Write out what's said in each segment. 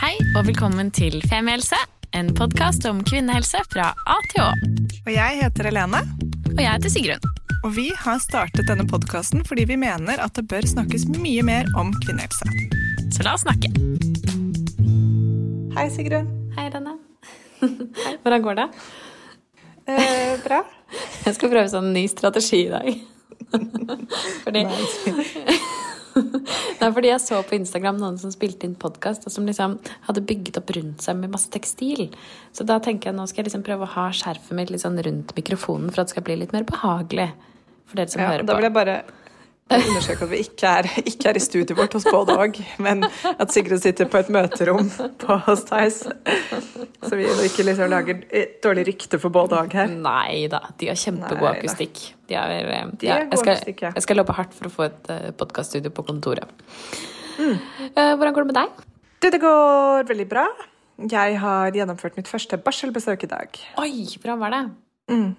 Hei og velkommen til Femihelse, en podkast om kvinnehelse fra A til Å. Og jeg heter Helene. Og jeg heter Sigrun. Og vi har startet denne podkasten fordi vi mener at det bør snakkes mye mer om kvinnehelse. Så la oss snakke. Hei, Sigrun. Hei, Helene. Hvordan går det? Eh, bra. Jeg skal prøve sånn ny strategi i dag. fordi Nei, fordi jeg så på Instagram noen som spilte inn podkast, og som liksom hadde bygget opp rundt seg med masse tekstil. Så da tenker jeg nå skal jeg liksom prøve å ha skjerfet mitt litt sånn rundt mikrofonen for at det skal bli litt mer behagelig for dere som Ja, hører da på. vil jeg bare understreke at vi ikke er, ikke er i studioet vårt hos både og, men at Sigrid sitter på et møterom på hos Theis. Så vi ikke liksom lager dårlig rykte for både og her. Nei da, de har kjempegod akustikk. De er, eh, De ja, jeg, skal, jeg skal jobbe hardt for å få et uh, podkaststudio på kontoret. Mm. Eh, hvordan går det med deg? Du, det går veldig bra. Jeg har gjennomført mitt første barselbesøk i dag. Oi, hvordan var det? Eh,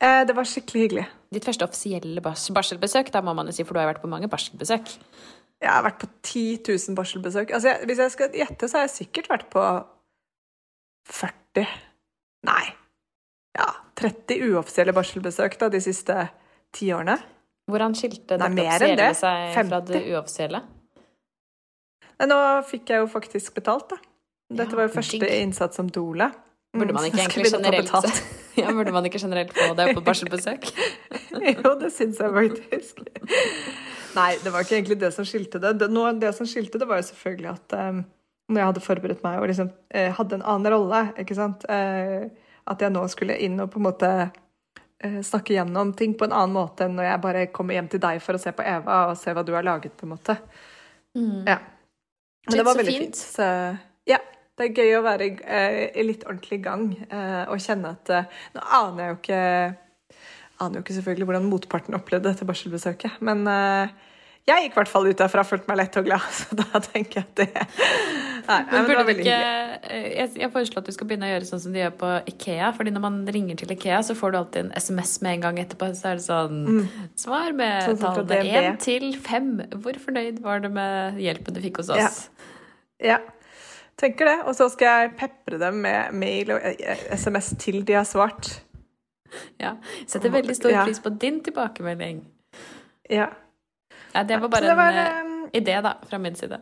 det var skikkelig hyggelig. Ditt første offisielle bars barselbesøk, da må man jo si, for du har vært på mange barselbesøk. Jeg har vært på 10 000 barselbesøk. Altså, jeg, hvis jeg skal gjette, så har jeg sikkert vært på 40 Nei. Ja, 30 uoffisielle barselbesøk da, de siste ti årene. Hvordan skilte Nei, enn offisielle det. seg fra det uoffisielle? Nei, nå fikk jeg jo faktisk betalt, da. Dette Ja, var jo første innsats som doula. Burde man Mm, ikke egentlig generelt ja, burde man ikke generelt få det på barselbesøk? Jo, det syns jeg faktisk. Nei, det var ikke egentlig det som skilte det. Det, noe, det som skilte det, var jo selvfølgelig at um, når jeg hadde forberedt meg og liksom eh, hadde en annen rolle, ikke sant eh, At jeg nå skulle inn og på en måte eh, snakke gjennom ting på en annen måte enn når jeg bare kommer hjem til deg for å se på Eva og se hva du har laget, på en måte. Ja. Men det var veldig fint. fint. Så ja. Det er gøy å være eh, i litt ordentlig gang eh, og kjenne at eh, Nå aner jeg jo ikke aner jo ikke selvfølgelig hvordan motparten opplevde dette barselbesøket, men jeg gikk i hvert fall ut derfra og følte meg lett og glad, så da tenker jeg at det Nei, Men men burde veldig ikke jeg, jeg foreslår at du skal begynne å gjøre sånn som de gjør på Ikea. fordi når man ringer til Ikea, så får du alltid en SMS med en gang etterpå. Så er det sånn Svar med Sånn tallene én 1 til 5. Hvor fornøyd var du med hjelpen du fikk hos oss? Ja. Ja, tenker det. Og så skal jeg pepre dem med mail og eh, SMS til de har svart. Ja. Setter veldig stor pris på din tilbakemelding. Ja. Ja, det var bare det var en eh, eh, idé, da, fra min side.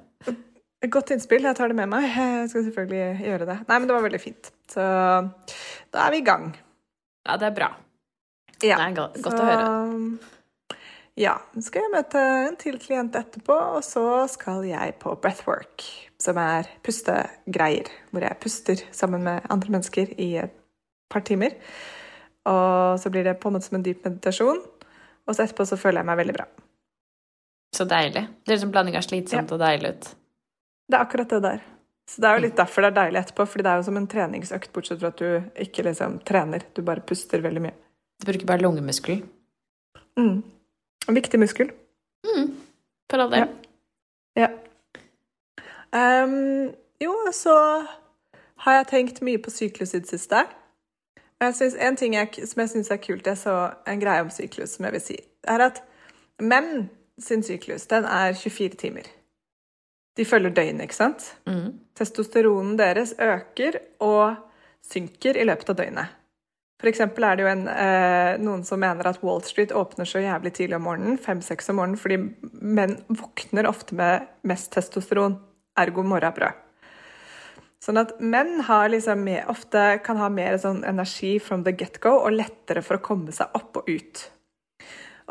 godt innspill. Jeg tar det med meg. Jeg skal selvfølgelig gjøre det. Nei, men det var veldig fint. Så da er vi i gang. Ja, det er bra. Ja. Det er godt godt å høre. Ja. Så skal jeg møte en til klient etterpå, og så skal jeg på breathwork, som er pustegreier, hvor jeg puster sammen med andre mennesker i et par timer. Og så blir det på en måte som en dyp meditasjon, og så etterpå så føler jeg meg veldig bra. Så deilig. Det er liksom blanding av slitsomt og deilig ut. Det er akkurat det der. Så det er jo litt derfor det er deilig etterpå, fordi det er jo som en treningsøkt, bortsett fra at du ikke liksom trener, du bare puster veldig mye. Du bruker bare lungemuskelen? Mm. En viktig muskel. Mm. For all del. Ja. Ehm, jo, så har jeg tenkt mye på syklus i det siste. Jeg synes, en ting jeg, som jeg syns er kult, jeg så en greie om syklus som jeg vil si, er at menn sin syklus, den er 24 timer. De følger døgnet, ikke sant? Mm. Testosteronen deres øker og synker i løpet av døgnet. For eksempel er det jo en, eh, noen som mener at Wall Street åpner så jævlig tidlig om morgenen, fem-seks om morgenen, fordi menn våkner ofte med mest testosteron, ergo morrabrød. Sånn at menn liksom mer, ofte kan ha mer sånn energi from the get-go og lettere for å komme seg opp og ut.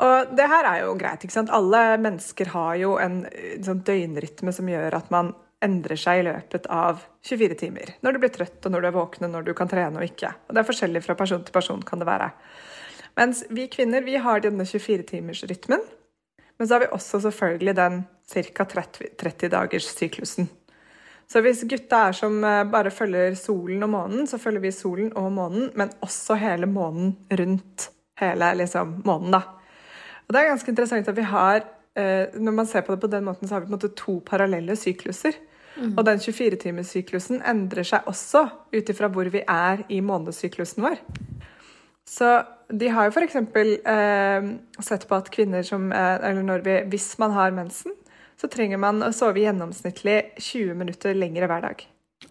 Og det her er jo greit. ikke sant? Alle mennesker har jo en eh, sånn døgnrytme som gjør at man endrer seg i løpet av 24 timer. Når du blir trøtt, og når du er våken, og når du kan trene og ikke. Og Det er forskjellig fra person til person, kan det være. Mens vi kvinner vi har denne 24-timersrytmen. Men så har vi også selvfølgelig den ca. 30-dagers-syklusen. Så hvis gutta er som eh, bare følger solen og månen, så følger vi solen og månen, men også hele månen rundt hele liksom, månen, da. Og det er ganske interessant at vi har eh, Når man ser på det på den måten, så har vi på en måte to parallelle sykluser. Og den 24-timerssyklusen endrer seg også ut ifra hvor vi er i månedssyklusen vår. Så de har jo f.eks. Eh, sett på at kvinner som eh, Eller når vi, hvis man har mensen, så trenger man å sove gjennomsnittlig 20 minutter lengre hver dag.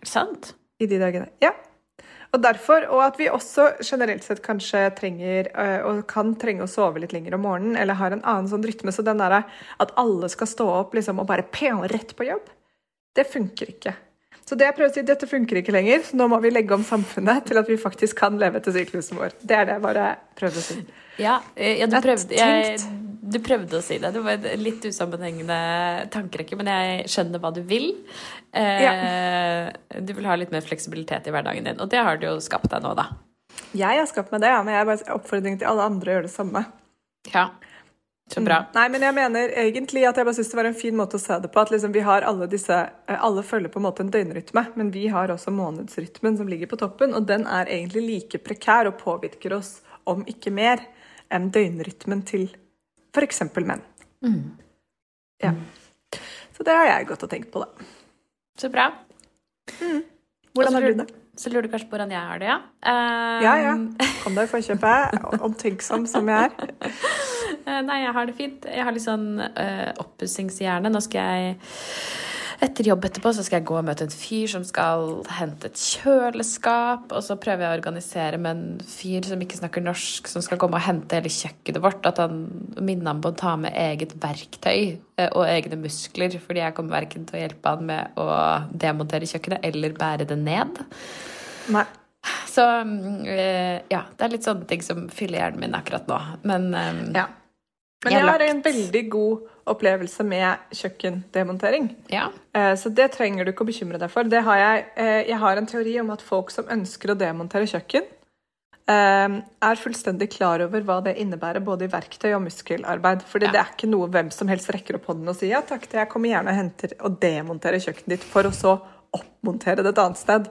Sant? I de dagene. Ja. Og derfor, og at vi også generelt sett kanskje trenger øh, og kan trenge å sove litt lenger om morgenen, eller har en annen sånn rytme. Så den derre at alle skal stå opp liksom, og bare pene rett på jobb, det funker ikke. Så det jeg prøver å si, dette funker ikke lenger, så nå må vi legge om samfunnet til at vi faktisk kan leve etter syklusen vår. Det er det jeg bare prøvde å si. Ja, eh, ja du, prøvde, jeg, du prøvde å si det. Det var en litt usammenhengende tankerekke, men jeg skjønner hva du vil. Eh, Du vil ha litt mer fleksibilitet i hverdagen din, og det har du jo skapt deg nå, da. Jeg har skapt meg det, ja, men jeg er bare oppfordring til alle andre å gjøre det samme. Ja, så bra. Nei, men jeg mener egentlig at jeg bare synes det var en fin måte å se det på. At liksom vi har alle disse eh, Alle følger på en måte en døgnrytme, men vi har også månedsrytmen som ligger på toppen, og den er egentlig like prekær og påvirker oss, om ikke mer, enn døgnrytmen til f.eks. menn. Ja. Så det har jeg gått og tenkt på, da. Så bra. Hvordan så har du det? Så lurer du kanskje på hvordan jeg har det, ja? Um... Ja, ja. Kom deg i forkjøpet, omtenksom som jeg er. Eh, Nei, jeg har det fint. Jeg har litt sånn uh, oppussingshjerne. Nå skal jeg etter jobb etterpå så skal jeg gå og møte en fyr som skal hente et kjøleskap. Og så prøver jeg å organisere med en fyr som ikke snakker norsk, som skal komme og hente hele kjøkkenet vårt. At han minner ham på å ta med eget verktøy eh, og egne muskler. Fordi jeg kommer verken til å hjelpe han med å demontere kjøkkenet eller bære det ned. Nei. Så mm, ja, det er litt sånne ting som fyller hjernen min akkurat nå. Men Ja. Men Jeg har en veldig god opplevelse med kjøkkendemontering. ja. Eh, Så det trenger du ikke å bekymre deg for. Det har jeg, eh, jeg har en teori om at folk som ønsker å demontere kjøkken, eh, er fullstendig klar over hva det innebærer både i verktøy og muskelarbeid. Fordi Ja. det er ikke noe hvem som helst rekker opp hånden og sier ja takk, jeg kommer gjerne og henter og demonterer kjøkkenet ditt for å så oppmontere det et annet sted.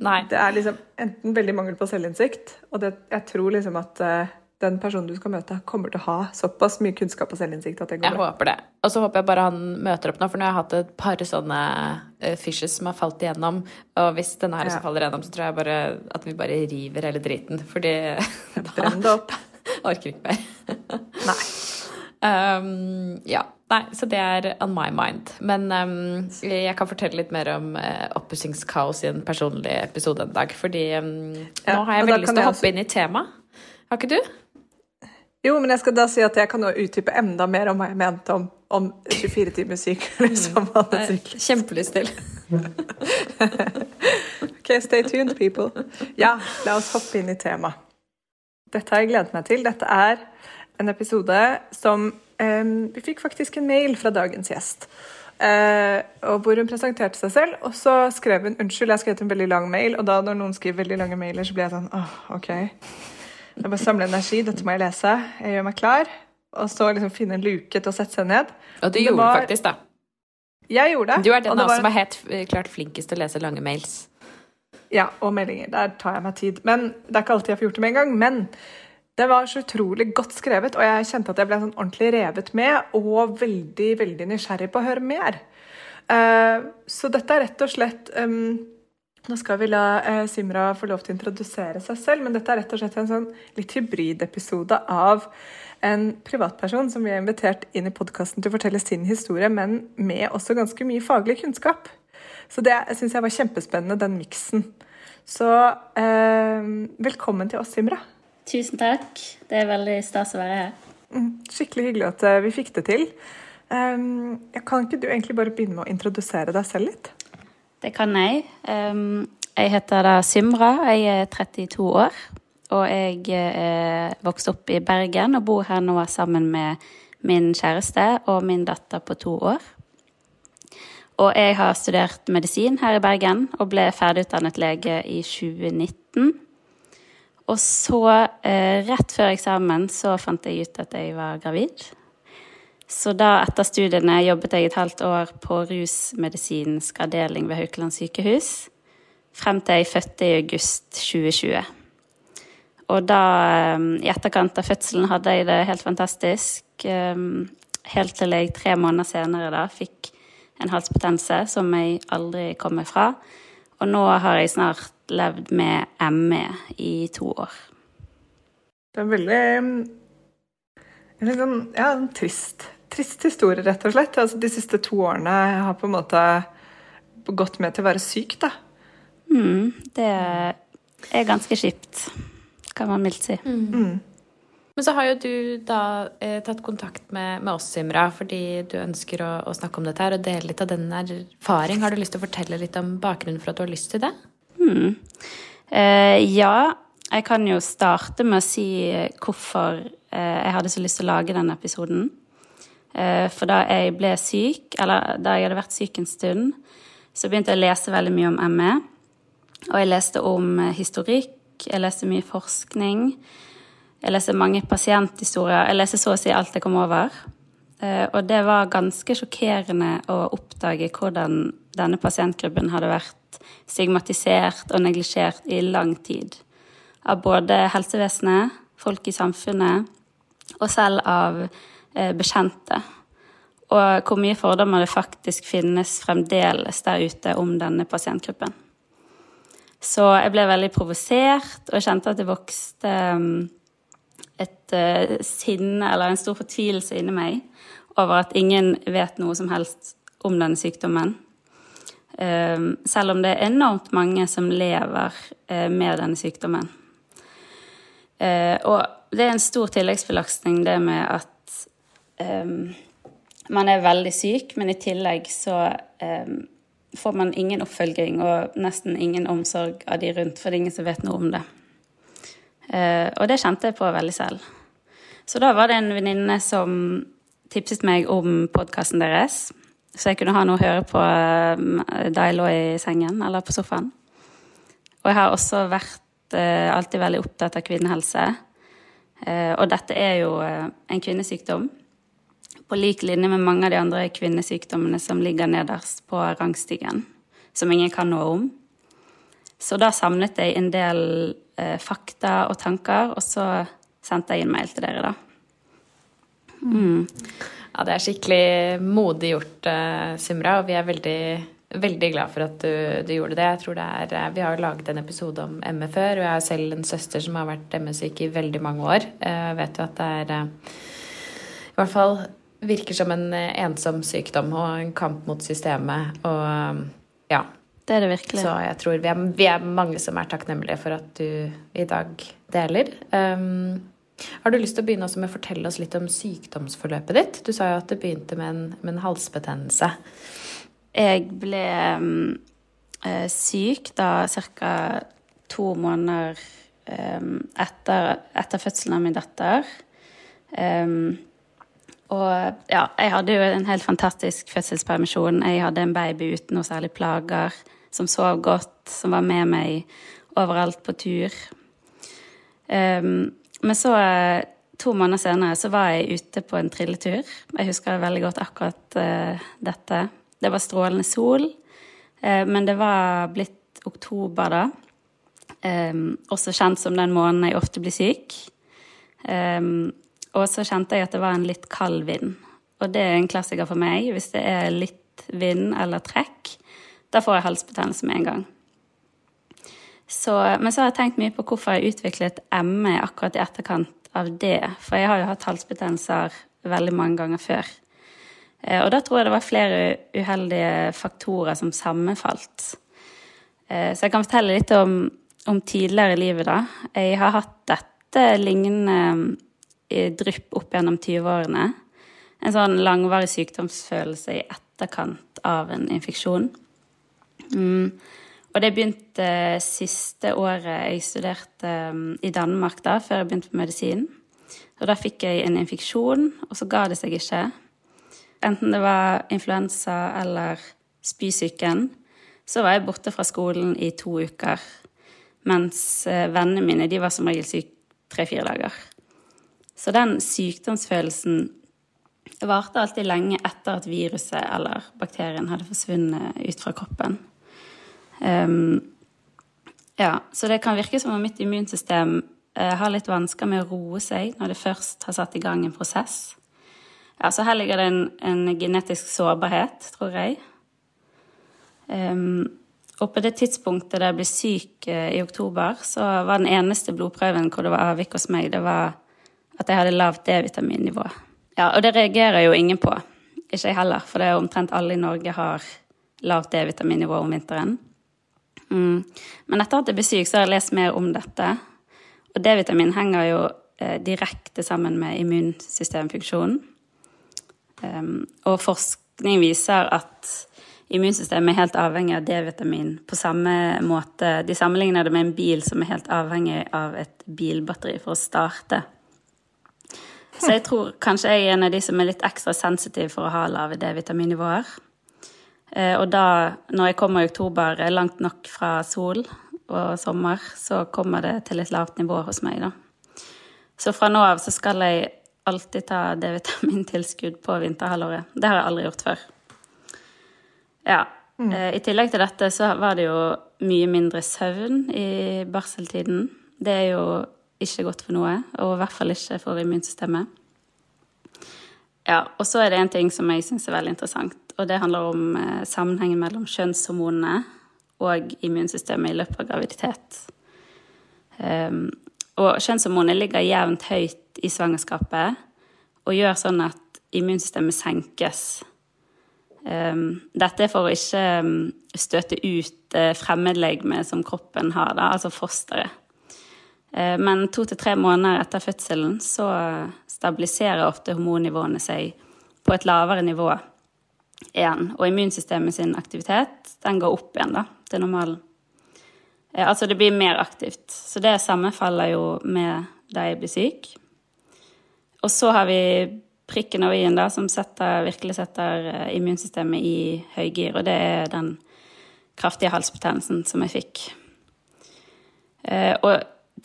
Nei. Det er liksom enten veldig mangel på selvinnsikt, og det, jeg tror liksom at den personen du skal møte, kommer til å ha såpass mye kunnskap og selvinnsikt at det går Jeg bra. håper det. Og så håper jeg bare han møter opp nå, for nå har jeg hatt et par sånne uh, fishes som har falt igjennom. Og hvis denne her Ja. faller igjennom, så tror jeg bare at vi bare river hele driten. Fordi Brenn det opp. orker ikke mer. Nei. Um, ja. Nei, så det er on my mind. Men um, jeg kan fortelle litt mer om uh, oppussingskaos i en personlig episode en dag. Fordi um, Ja, nå har jeg veldig lyst til å hoppe også- inn i temaet. Har ikke du? Jo, men jeg skal da si at jeg kan nå utdype enda mer om hva jeg mente om, om 24 timers syklus som månedssyklus. Kjempelyst til. Ok, stay tuned, people. Ja, la oss hoppe inn i temaet. Dette har jeg gledet meg til. Dette er en episode som um, Vi fikk faktisk en mail fra dagens gjest. Uh, og hvor hun presenterte seg selv, og så skrev hun unnskyld, jeg skrev en veldig lang mail, og da når noen skriver veldig lange mailer, så blir jeg sånn åh, ok. Jeg bare samler energi, dette må jeg lese. Jeg gjør meg klar. Og så liksom finne en luke til å sette seg ned. Og du Det gjorde var- faktisk, da. Jeg gjorde det. Du er den var som er helt klart flinkest til å lese lange mails. Ja, og meldinger. Der tar jeg meg tid. Men Det er ikke alltid jeg får gjort det med en gang. Men det var så utrolig godt skrevet, og jeg kjente at jeg ble sånn ordentlig revet med og veldig veldig nysgjerrig på å høre mer. Uh, så dette er rett og slett em, Nå skal vi la eh, Simra få lov til å introdusere seg selv, men dette er rett og slett en sånn litt hybridepisode av en privatperson som vi har invitert inn i podkasten til å fortelle sin historie, men med også ganske mye faglig kunnskap. Så det syns jeg var kjempespennende, den miksen. Så eh, velkommen til oss, Simra. Tusen takk. Det er veldig stas å være her. Mm, Skikkelig hyggelig at eh, vi fikk det til. Um, kan ikke du egentlig bare begynne med å introdusere deg selv litt? Det kan jeg. Jeg heter da Symra. Jeg er 32 år. Og jeg er vokst opp i Bergen og bor her nå sammen med min kjæreste og min datter på to år. Og jeg har studert medisin her i Bergen og ble ferdigutdannet lege i 2019. Og så, eh, rett før eksamen, så fant jeg ut at jeg var gravid. Så da, etter studiene, jobbet jeg et halvt år på rusmedisinsk avdeling ved Haukeland sykehus. Frem til jeg fødte i august 2020. Og da, eh, i etterkant av fødselen, hadde jeg det helt fantastisk. eh, Helt til jeg tre måneder senere da fikk en halsbetennelse som jeg aldri kom meg fra. Og nå har jeg snart levd med ME i to år. Det er veldig um, en litt sånn, ja, trist, trist historie, rett og slett. Altså, de siste to årene har på en måte gått med til å være syk, da. Mm, det er ganske kjipt, kan man mildt si. Mm. Men så har jo du da eh, tatt kontakt med, med, oss, Simra, fordi du ønsker å, å, snakke om dette her og dele litt av den erfaring. Har du lyst til å fortelle litt om bakgrunnen for at du har lyst til det? Mm. Eh, ja, jeg kan jo starte med å si hvorfor eh, jeg hadde så lyst til å lage denne episoden. Eh, for da jeg ble syk, eller da jeg hadde vært syk en stund, så begynte jeg å lese veldig mye om ME. Og jeg leste om eh, historikk, jeg leste mye forskning. Jeg leste mange pasienthistorier. Jeg leste så å si alt jeg kom over. Og det var ganske sjokkerende å oppdage hvordan denne pasientgruppen hadde vært stigmatisert og neglisjert i lang tid. Av både helsevesenet, folk i samfunnet og selv av eh, bekjente. Og hvor mye fordommer det faktisk finnes fremdeles der ute om denne pasientgruppen. Så jeg ble veldig provosert, og jeg kjente at det vokste um, et uh, sinne eller en stor fortvilelse inni meg over at ingen vet noe som helst om denne sykdommen. Selv om det er enormt mange som lever med denne sykdommen. Og det er en stor tilleggsbelastning, det med at um, man er veldig syk, men i tillegg så um, får man ingen oppfølging og nesten ingen omsorg av de rundt, for det er ingen som vet noe om det. Uh, og det kjente jeg på veldig selv. Så da var det en venninne som tipset meg om podkasten deres, så jeg kunne ha noe å høre på uh, da jeg lå i sengen eller på sofaen. Og jeg har også vært uh, alltid veldig opptatt av kvinnehelse. Uh, og dette er jo eh, en kvinnesykdom. På lik linje med mange av de andre kvinnesykdommene som ligger nederst på rangstigen. Som ingen kan noe om. Så da samlet jeg en del eh, fakta og tanker, og så sendte jeg inn mail til dere, da. Mm. Ja, det er skikkelig modig gjort, Simra, og vi er veldig veldig glad for at du, du gjorde det. Jeg tror det er, eh, Vi har jo laget en episode om ME før, og jeg har selv en søster som har vært ME-syk i veldig mange år. Eh, jeg vet jo at det er eh, I hvert fall virker som en ensom sykdom og en kamp mot systemet. Og ja. Det er det virkelig. Så jeg tror vi er, vi er mange som er takknemlige for at du i dag deler. Um, har du lyst til å begynne med å fortelle oss litt om sykdomsforløpet ditt? Du sa jo at det begynte med en, med en halsbetennelse. Jeg ble um, syk da ca. to måneder um, etter, etter, fødselen av min datter. Um, og ja, jeg hadde jo en helt fantastisk fødselspermisjon. Jeg hadde en baby uten noe særlig plager, som sov godt, som var med meg overalt på tur. Um, men så, to måneder senere, så var jeg ute på en trilletur. Jeg husker veldig godt akkurat uh, dette. Det var strålende sol, uh, men det var blitt oktober da. Også kjent som den måneden jeg ofte blir syk. Og så kjente jeg at det var en litt kald vind. Og det er en klassiker for meg. Hvis det er litt vind eller trekk, da får jeg halsbetennelse med en gang. Så, men så har jeg tenkt mye på hvorfor jeg utviklet ME akkurat i etterkant av det. For jeg har jo hatt halsbetennelser veldig mange ganger før. Eh, og da tror jeg det var flere uheldige faktorer som sammenfalt. Eh, så jeg kan fortelle litt om, om tidligere i livet, da. Jeg har hatt dette lignende drypp opp gjennom 20-årene. En sånn langvarig sykdomsfølelse i etterkant av en infeksjon. Mm. Og det begynte siste året jeg studerte i Danmark, da, før jeg begynte på medisin. Og da fikk jeg en infeksjon, og så ga det seg ikke. Enten det var influensa eller spysyken, så var jeg borte fra skolen i to uker. Mens eh, vennene mine de var som regel syke tre-fire dager. Så den sykdomsfølelsen varte alltid lenge etter at viruset eller bakterien hadde forsvunnet ut fra kroppen. Um, ja, så det kan virke som om mitt immunsystem uh, har litt vansker med å roe seg når det først har satt i gang en prosess. Ja, så her ligger det en, en genetisk sårbarhet, tror jeg. Um, og på det tidspunktet da jeg ble syk uh, i oktober, så var den eneste blodprøven hvor det var avvik hos meg, det var at jeg hadde lavt D-vitaminnivå. Ja, og det reagerer jo ingen på. Ikke jeg heller, for det er omtrent alle i Norge har lavt D-vitaminnivå om vinteren. Mm. Men etter at jeg ble syk, så har jeg lest mer om dette. Og D-vitamin henger jo eh, direkte sammen med immunsystemfunksjonen. Um, og forskning viser at immunsystemet er helt avhengig av D-vitamin på samme måte. De sammenligner det med en bil som er helt avhengig av et bilbatteri for å starte. Så jeg tror kanskje jeg er en av de som er litt ekstra sensitiv for å ha lave D-vitaminnivåer. Eh, og da, når jeg kommer i oktober, er langt nok fra sol og sommer, så kommer det til et lavt nivå hos meg, da. Så fra nå av så skal jeg alltid ta D-vitamintilskudd på vinterhalvåret. Det har jeg aldri gjort før. Ja. Mm. Eh, I tillegg til dette så var det jo mye mindre søvn i barseltiden. Det er jo ikke godt for noe, og i hvert fall ikke for immunsystemet. Ja, og så er det en ting som jeg syns er veldig interessant, og det handler om eh, sammenhengen mellom kjønnshormonene og immunsystemet i løpet av graviditet. Um, og kjønnshormonene ligger jevnt høyt i svangerskapet og gjør sånn at immunsystemet senkes. Um, dette er for å ikke um, støte ut uh, fremmedlegemet som kroppen har, da, altså fosteret. Eh, men to til tre måneder etter fødselen så stabiliserer ofte hormonnivåene seg på et lavere nivå igjen. Og immunsystemet sin aktivitet den går opp igjen da, til normalen. Eh, altså det blir mer aktivt. Så det sammenfaller jo med da jeg blir syk. Og så har vi prikken over i-en da, som setter, virkelig setter eh, immunsystemet i høygir. Og det er den kraftige halsbetennelsen som jeg fikk. Og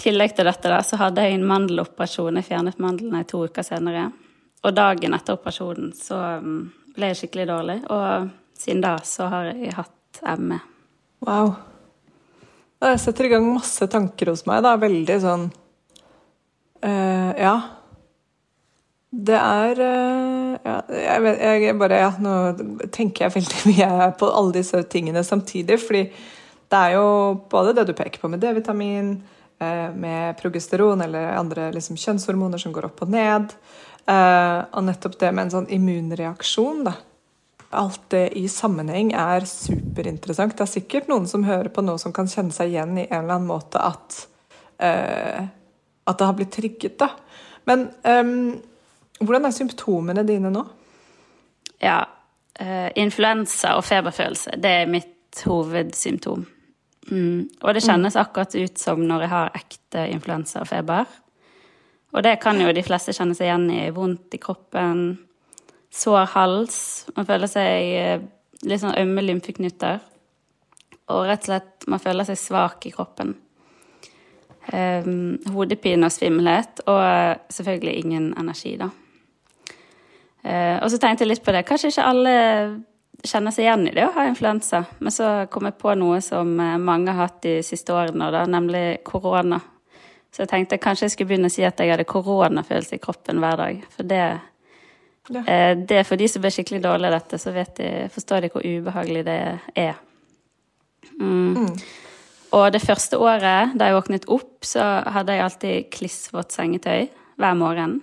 tillegg til dette da, så hadde jeg en mandeloperasjon. Jeg fjernet mandlene to uker senere. Og dagen etter operasjonen så um, ble jeg skikkelig dårlig. Og siden da så har jeg hatt ME. Wow. Det setter i gang masse tanker hos meg. da, Veldig sånn uh, Ja. Det er uh, ja, jeg, vet, jeg bare ja, Nå tenker jeg veldig mye på alle disse tingene samtidig. fordi det er jo både det du peker på med D-vitamin, Eh, med progesteron eller andre liksom, kjønnshormoner som går opp og ned. Eh, og nettopp det med en sånn immunreaksjon. da. Alt det i sammenheng er superinteressant. Det er sikkert noen som hører på noe som kan kjenne seg igjen i en eller annen måte at, uh, at det har blitt trigget. da. Men um, hvordan er symptomene dine nå? Ja, uh, influensa og feberfølelse, det er mitt hovedsymptom. Mm. Og det kjennes akkurat ut som når jeg har ekte influensafeber. og det kan jo de fleste kjenne seg igjen i. Vondt i kroppen, sår hals. Man føler seg eh, litt sånn ømme lymfeknuter. Og rett og slett man føler seg svak i kroppen. Um, hodepine og svimmelhet, og selvfølgelig ingen energi, da. Uh, og så tenkte jeg litt på det. Kanskje ikke alle kjenner seg igjen i det å ha influensa. Men så kom jeg på noe som eh, mange har hatt de siste årene, da, nemlig korona. Så jeg tenkte kanskje jeg skulle begynne å si at jeg hadde koronafølelse i kroppen hver dag. For det, ja. eh, det for de som blir skikkelig dårlige av dette, så de, forstår de hvor ubehagelig det er. Mm. Mm. Og det første året da jeg våknet opp, så hadde jeg alltid klissvått sengetøy hver morgen.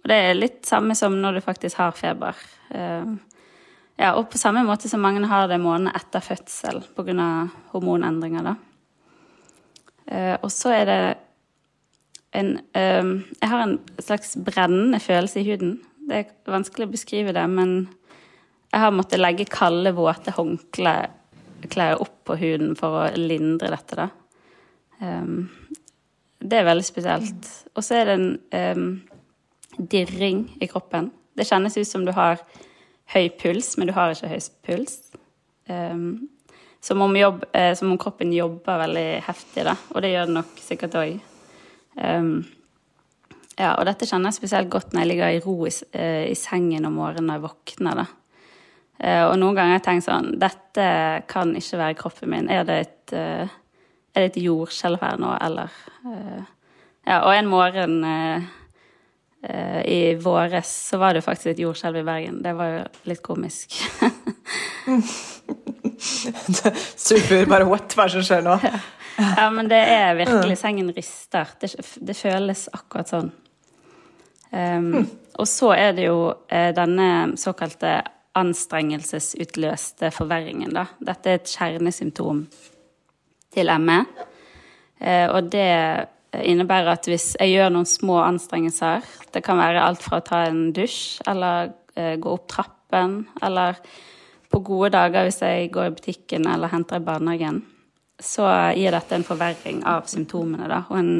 Og det er litt samme som når du faktisk har feber. Eh, ja, og på samme måte som mange har det måneden etter fødsel pga. hormonendringer, da. Uh, og så er det en uh, Jeg har en slags brennende følelse i huden. Det er vanskelig å beskrive det, men jeg har måttet legge kalde, våte håndklær opp på huden for å lindre dette, da. Um, det er veldig spesielt. Og så er det en um, dirring i kroppen. Det kjennes ut som du har høy puls, men du har ikke høy puls. Um, som, om jobb, eh, som, om kroppen jobber veldig heftig, da. Og det gjør det nok sikkert òg. Um, ehm, ja, og dette kjenner jeg spesielt godt når jeg ligger i ro i, uh, i sengen om morgenen når jeg våkner, da. Uh, og noen ganger har jeg tenkt sånn Dette kan ikke være kroppen min. Er det et, uh, et jordskjelv her nå, eller Ja, og en morgen Eh, i våres så var det faktisk et jordskjelv i Bergen. Det var jo litt komisk. Super. Bare what? Hva er det som skjer nå? ja, men det er virkelig Sengen rister. Det, det føles akkurat sånn. Um, Og så er det jo eh, denne såkalte anstrengelsesutløste forverringen, da. Dette er et kjernesymptom til ME. Eh, og det innebærer at hvis jeg gjør noen små anstrengelser, det kan være alt fra å ta en dusj eller eh, gå opp trappen, eller på gode dager hvis jeg går i butikken eller henter i barnehagen, så gir dette en forverring av symptomene, da. Og en,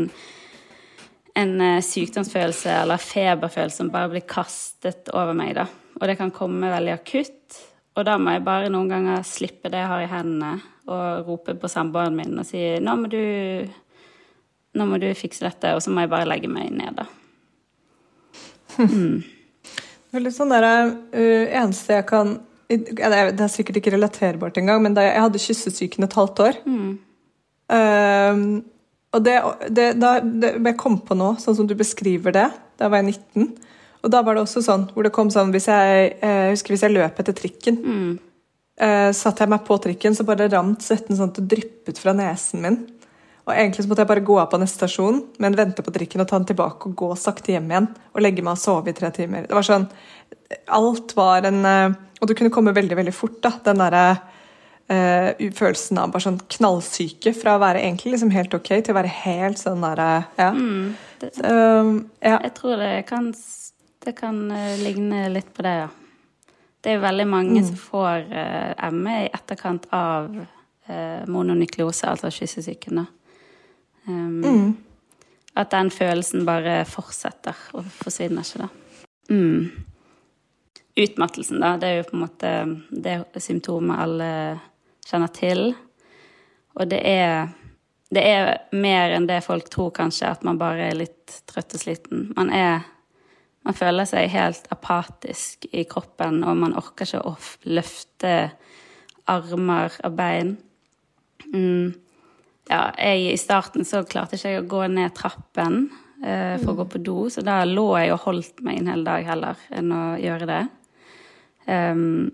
en eh, sykdomsfølelse eller feberfølelse som bare blir kastet over meg, da. Og det kan komme veldig akutt. Og da må jeg bare noen ganger slippe det jeg har i hendene, og rope på samboeren min og si 'nå må du nå må du fikse dette', og så må jeg bare legge meg ned, da. Mm. Det er litt sånn der, uh, eneste jeg kan Det er sikkert ikke relaterbart engang, men jeg, jeg hadde kyssesyken et halvt år mm. uh, Og det, det, da det, jeg kom på nå, sånn som du beskriver det, da var jeg 19 og da var det også sånn hvor det kom sånn hvis Jeg, jeg eh, husker hvis jeg løp etter trikken. Mm. Uh, satte jeg meg på trikken, så bare rant svetten sånn at det dryppet fra nesen min. Og egentlig så måtte jeg bare gå av på neste stasjon, men vente på drikken og ta den tilbake og gå sakte hjem igjen. Og legge meg og sove i tre timer. Det var sånn Alt var en uh, Og det kunne komme veldig, veldig fort, da. Den derre uh, følelsen av bare sånn knallsyke fra å være egentlig liksom helt ok til å være helt sånn derre Ja. Mm, det, ja. Jeg tror det kan det kan ligne litt på det, ja. Det er jo veldig mange mm. som får uh, ME i etterkant av uh, mononykleose, altså kyssesyken. Um, mm. At den følelsen bare fortsetter og forsvinner ikke, da. Mm. Utmattelsen, da, det er jo på en måte det symptomet alle kjenner til. Og det er, det er mer enn det folk tror, kanskje, at man bare er litt trøtt og sliten. Man er man føler seg helt apatisk i kroppen, og man orker ikke å løfte armer og bein. Mm. Ja, jeg, I starten så klarte ikke jeg å gå ned trappen eh, for å gå på do, så da lå jeg og holdt meg en hel dag heller enn å gjøre det. Um,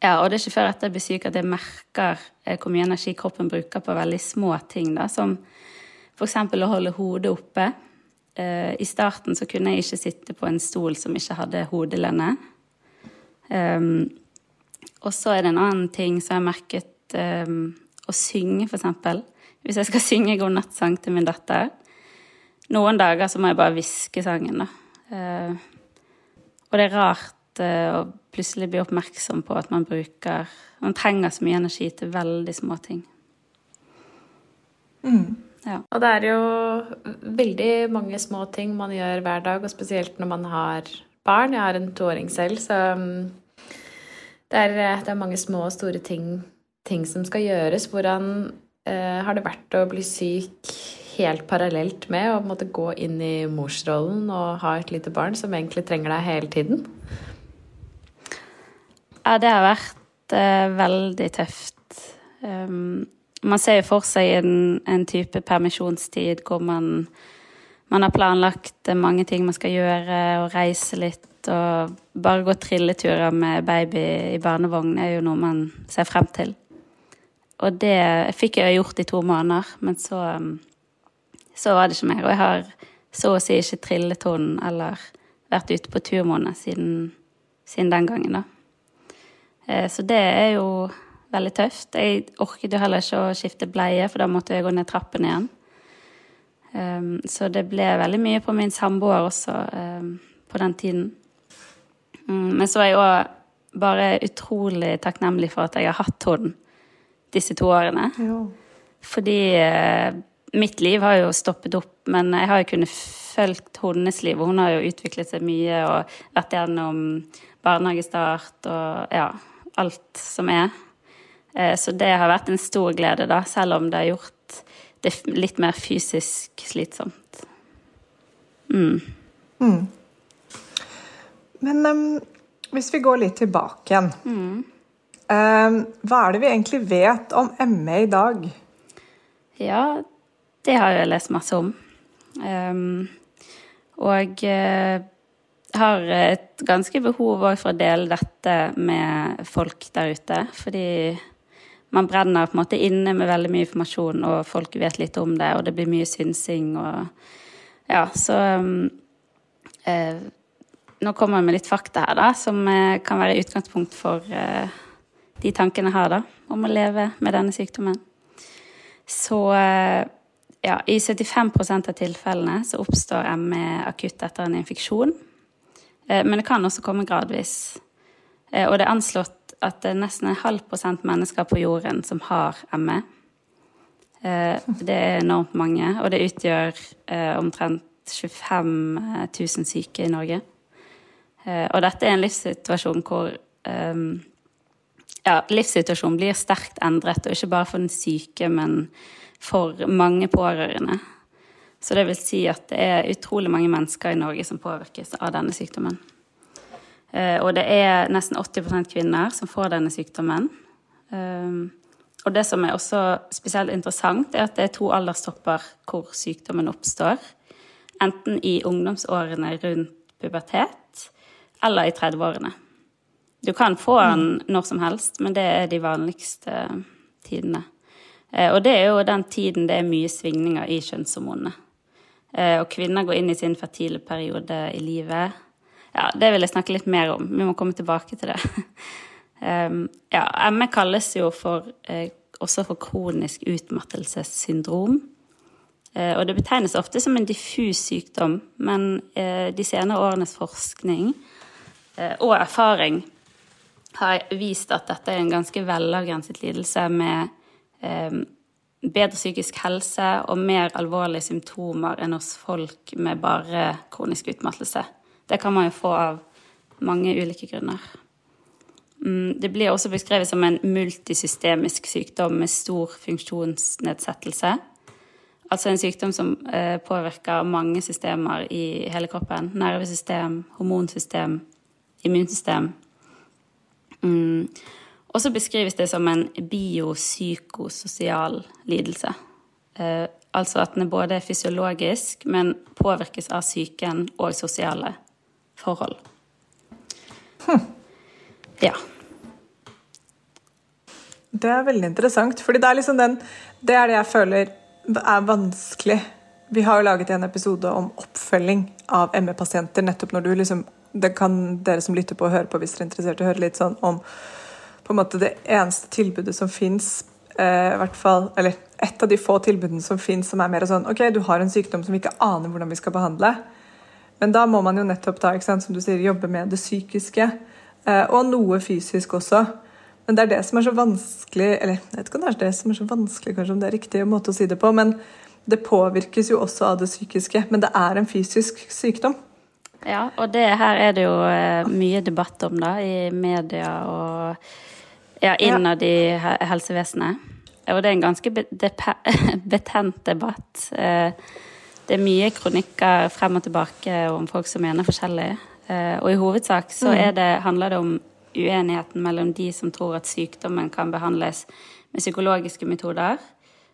ja, og det er ikke før etter jeg blir syk at jeg merker eh, hvor mye energi kroppen bruker på veldig små ting, da, som f.eks. å holde hodet oppe. Uh, I starten så kunne jeg ikke sitte på en stol som ikke hadde hodelene. Um, og så er det en annen ting som jeg har merket um, Å synge, for eksempel. Hvis jeg skal synge godnattsang til min datter Noen dager så må jeg bare hviske sangen, da. Uh, og det er rart uh, å plutselig bli oppmerksom på at man bruker Man trenger så mye energi til veldig små ting. Mm. Ja. Og det er jo veldig mange små ting man gjør hver dag, og spesielt når man har barn. Jeg har en toåring selv, så um, det er, det er, mange små og store ting, ting som skal gjøres. Hvordan eh, har det vært å bli syk helt parallelt med å måtte gå inn i morsrollen og ha et lite barn som egentlig trenger deg hele tiden? Ja, det har vært eh, veldig tøft. Um, man ser jo for seg en, en type permisjonstid hvor man, man, har planlagt mange ting man skal gjøre, og reise litt. Og bare gå trilleturer med baby i barnevogn er jo noe man ser frem til. Og det fikk jeg gjort i to måneder, men så, så var det ikke mer. Og jeg har så å si ikke trillet henne eller vært ute på turmåned siden, siden den gangen, da. Eh, så det er jo veldig tøft. Jeg orket jo heller ikke å skifte bleie, for da måtte jeg gå ned trappen igjen. Um, så det ble veldig mye på min samboer også um, på den tiden. Um, men så er jeg òg bare utrolig takknemlig for at jeg har hatt henne disse to årene. Jo. Fordi uh, mitt liv har jo stoppet opp, men jeg har jo kunnet følge hennes liv. Hun har jo utviklet seg mye og vært gjennom barnehagestart og ja, alt som er. Eh, så det har vært en stor glede, da, selv om det har gjort det litt mer fysisk slitsomt. Mm. Mm. Men um, hvis vi går litt tilbake igjen mm. Um, Hva er det vi egentlig vet om ME i dag? Ja, det har jeg lest masse om. Um, og uh, har et ganske behov for å dele dette med folk der ute. Fordi man brenner på en måte inne med veldig mye informasjon, og folk vet litt om det, og det blir mye synsing og Ja, så um, eh, Nå kommer jeg med litt fakta her, da, som eh, kan være utgangspunkt for eh, de tankene jeg har da, om å leve med denne sykdommen. Så eh, ja, i 75% av tilfellene så oppstår ME akutt etter en infeksjon. Eh, men det kan også komme gradvis. Eh, og det er anslått at det er nesten en halv prosent mennesker på jorden som har ME. Det er enormt mange, og det utgjør omtrent 25 000 syke i Norge. Og dette er en livssituasjon hvor ja, livssituasjonen blir sterkt endret, og ikke bare for den syke, men for mange pårørende. Så det vil si at det er utrolig mange mennesker i Norge som påvirkes av denne sykdommen. Og det er nesten 80% kvinner som får denne sykdommen. Og det som er også spesielt interessant, er at det er to alderstopper hvor sykdommen oppstår. Enten i ungdomsårene rundt pubertet eller i 30-årene. Du kan få den når som helst, men det er de vanligste tidene. Og det er jo den tiden det er mye svingninger i kjønnshormonene. Og kvinner går inn i sin fertile periode i livet. Ja, det vil jeg snakke litt mer om. Vi må komme tilbake til det. Ja, ME kalles jo for, også for kronisk utmattelsessyndrom. Og det betegnes ofte som en diffus sykdom, men de senere årenes forskning og erfaring har vist at dette er en ganske velavgrenset lidelse med eh, bedre psykisk helse og mer alvorlige symptomer enn hos folk med bare kronisk utmattelse. Det kan man jo få av mange ulike grunner. Mm, det blir også beskrevet som en multisystemisk sykdom med stor funksjonsnedsettelse. Altså en sykdom som eh, påvirker mange systemer i hele kroppen. Nervesystem, hormonsystem, immunsystem Mm. Og så beskrives det som en biopsykososial lidelse. Eh, altså at den er både fysiologisk, men påvirkes av psyken og sosiale forhold. Hm. Ja. Det er veldig interessant, fordi det er liksom den Det er det jeg føler er vanskelig. Vi har jo laget en episode om oppfølging av ME-pasienter, nettopp når du liksom det kan dere som lytter på og hører på hvis dere er interessert å høre litt sånn om på en måte det eneste tilbudet som fins, eh, hvert fall, eller et av de få tilbudene som fins som er mer sånn OK, du har en sykdom som vi ikke aner hvordan vi skal behandle. Men da må man jo nettopp da, sant, som du sier, jobbe med det psykiske. Eh, og noe fysisk også. Men det er det som er så vanskelig Eller jeg vet ikke om det er det som er så vanskelig, kanskje, om det er riktig måte å si det på. Men det påvirkes jo også av det psykiske. Men det er en fysisk sykdom. Ja, og det her er det jo eh, mye debatt om da, i media og ja, innad i helsevesenet. Og det er en ganske betent debatt. Eh, det er mye kronikker frem og tilbake om folk som mener forskjellig. Eh, og i hovedsak så mm. det, handler det om uenigheten mellom de som tror at sykdommen kan behandles med psykologiske metoder,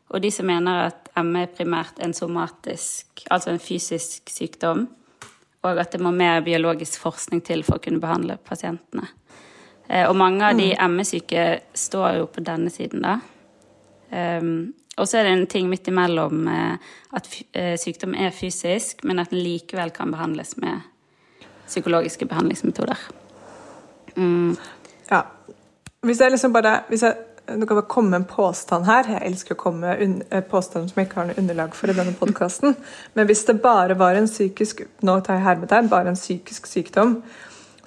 og de som mener at ME er primært en somatisk, altså en fysisk sykdom og at det må mer biologisk forskning til for å kunne behandle pasientene. Eh, og mange av de mm. ME-syke står jo på denne siden, da. Um, og så er det en ting midt imellom uh, at uh, sykdom er fysisk, men at den likevel kan behandles med psykologiske behandlingsmetoder. Mm. Ja. Hvis jeg liksom bare hvis jeg det kan bare komme en påstand her. Jeg elsker å komme med eh, påstander som jeg ikke har noe underlag for i denne podkasten. Men hvis det bare var en psykisk nå tar jeg hermetegn, bare en psykisk sykdom,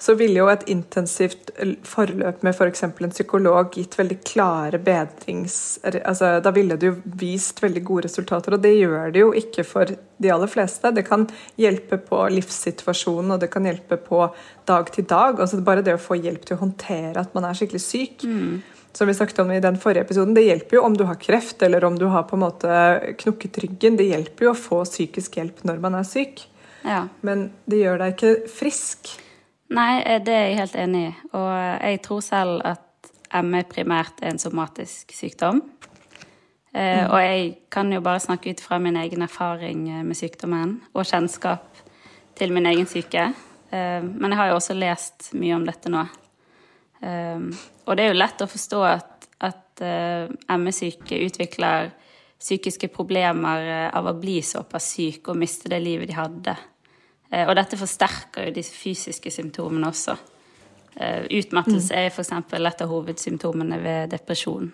så ville jo et intensivt forløp med f.eks. For en psykolog gitt veldig klare bedrings... Altså, da ville det jo vist veldig gode resultater, og det gjør det jo ikke for de aller fleste. Det kan hjelpe på livssituasjonen, og det kan hjelpe på dag til dag. Altså bare det å få hjelp til å håndtere at man er skikkelig syk. Mm som vi snakket om i den forrige episoden, det hjelper jo om du har kreft eller om du har på en måte knukket ryggen. Det hjelper jo å få psykisk hjelp når man er syk. Ja. Men det gjør deg ikke frisk. Nei, eh, det er jeg helt enig i. Og jeg tror selv at ME primært er en somatisk sykdom. Eh, mm. Og jeg kan jo bare snakke ut fra min egen erfaring eh, med sykdommen og kjennskap til min egen syke. Men jeg har jo også lest mye om dette nå. Um, og det er jo lett å forstå at, at uh, ME-syke utvikler psykiske problemer uh, av å bli såpass syk og miste det livet de hadde. Uh, og dette forsterker jo de fysiske symptomene også. Uh, utmattelse er f.eks. et av hovedsymptomene ved depresjon.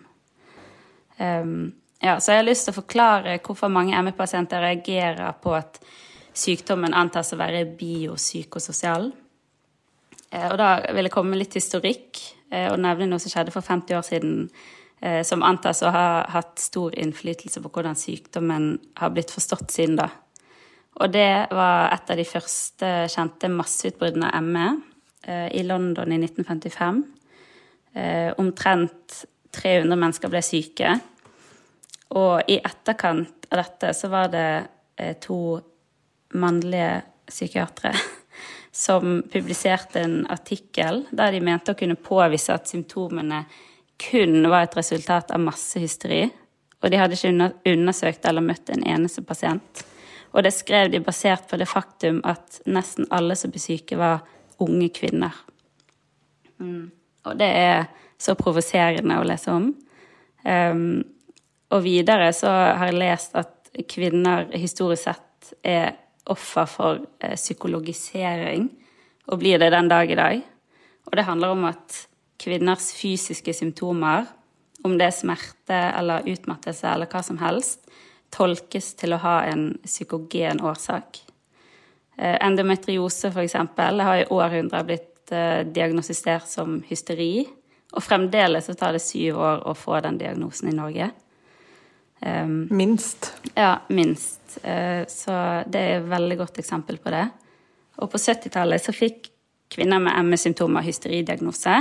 Um, ja, så jeg har lyst til å forklare hvorfor mange ME-pasienter reagerer på at sykdommen antas å være biopsykososial. Eh, og da vil jeg komme med litt historikk eh, og nevne noe som skjedde for 50 år siden, eh, som antas å ha hatt stor innflytelse på hvordan sykdommen har blitt forstått siden da. Og det var et av de første kjente masseutbruddene av ME i London i 1955. Omtrent 300 mennesker ble syke. Og i etterkant av dette så var det to mannlige psykiatere som publiserte en artikkel der de mente å kunne påvise at symptomene kun var et resultat av massehysteri. Og de hadde ikke undersøkt eller møtt en eneste pasient. Og det skrev de basert på det faktum at nesten alle som ble syke, var unge kvinner. Mm. Og det er så provoserende å lese om. Um, og videre så har jeg lest at kvinner historisk sett er offer for eh, psykologisering, og blir det den dag i dag. Og det handler om at kvinners fysiske symptomer, om det er smerte eller utmattelse eller hva som helst, tolkes til å ha en psykogen årsak. Eh, endometriose, eksempel, har i århundrer blitt eh, diagnostisert som hysteri. Og fremdeles så tar det syv år å få den diagnosen i Norge. Minst. Ja, minst. Uh, så det er et veldig godt eksempel på det. Og på 70-tallet så fikk kvinner med MS-symptomer hysteridiagnose.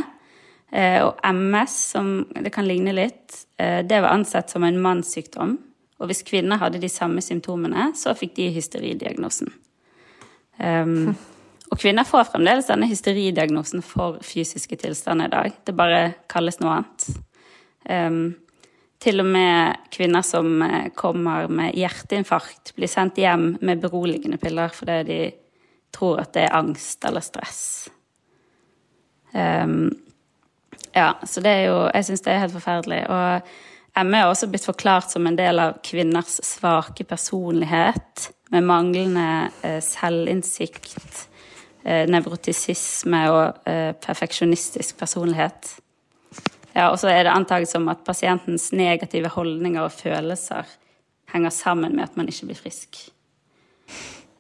Uh, og MS, som det kan ligne litt, uh, det var ansett som en mannssykdom. Og hvis kvinner hadde de samme symptomene, så fikk de hysteridiagnosen. Um, og kvinner får fremdeles denne hysteridiagnosen for fysiske tilstander i dag. Det bare kalles noe annet. Um, til og med kvinner som eh, kommer med hjerteinfarkt, blir sendt hjem med beroligende piller fordi de tror at det er angst eller stress. Um, ja, så det er jo Jeg syns det er helt forferdelig. Og ME er også blitt forklart som en del av kvinners svake personlighet, med manglende eh, selvinnsikt, eh, nevrotisisme og perfeksjonistisk personlighet. Ja, og så er det antaget som at pasientens negative holdninger og følelser henger sammen med at man ikke blir frisk.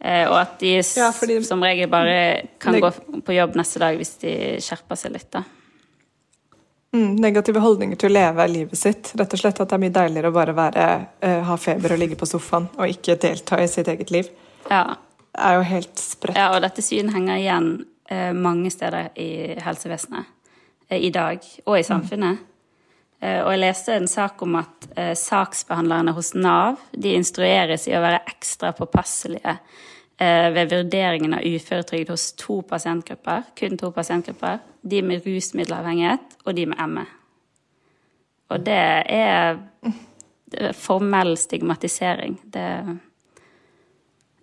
Eh, og at de ja, fordi, som regel bare kan gå på jobb neste dag hvis de skjerper seg litt, da. Mm, negative holdninger til å leve livet sitt. Rett og slett At det er mye deiligere å bare være, uh, ha feber og ligge på sofaen og ikke delta i sitt eget liv. Ja. Det er jo helt sprøtt. Ja, og dette synet henger igjen uh, mange steder i helsevesenet. Eh, i dag, og i samfunnet. Eh, og jeg leste en sak om at eh, saksbehandlerne hos Nav de instrueres i å være ekstra påpasselige ved vurderingen av uføretrygd hos to pasientgrupper, kun to pasientgrupper. De med rusmiddelavhengighet og de med ME. Og det er formell stigmatisering. Det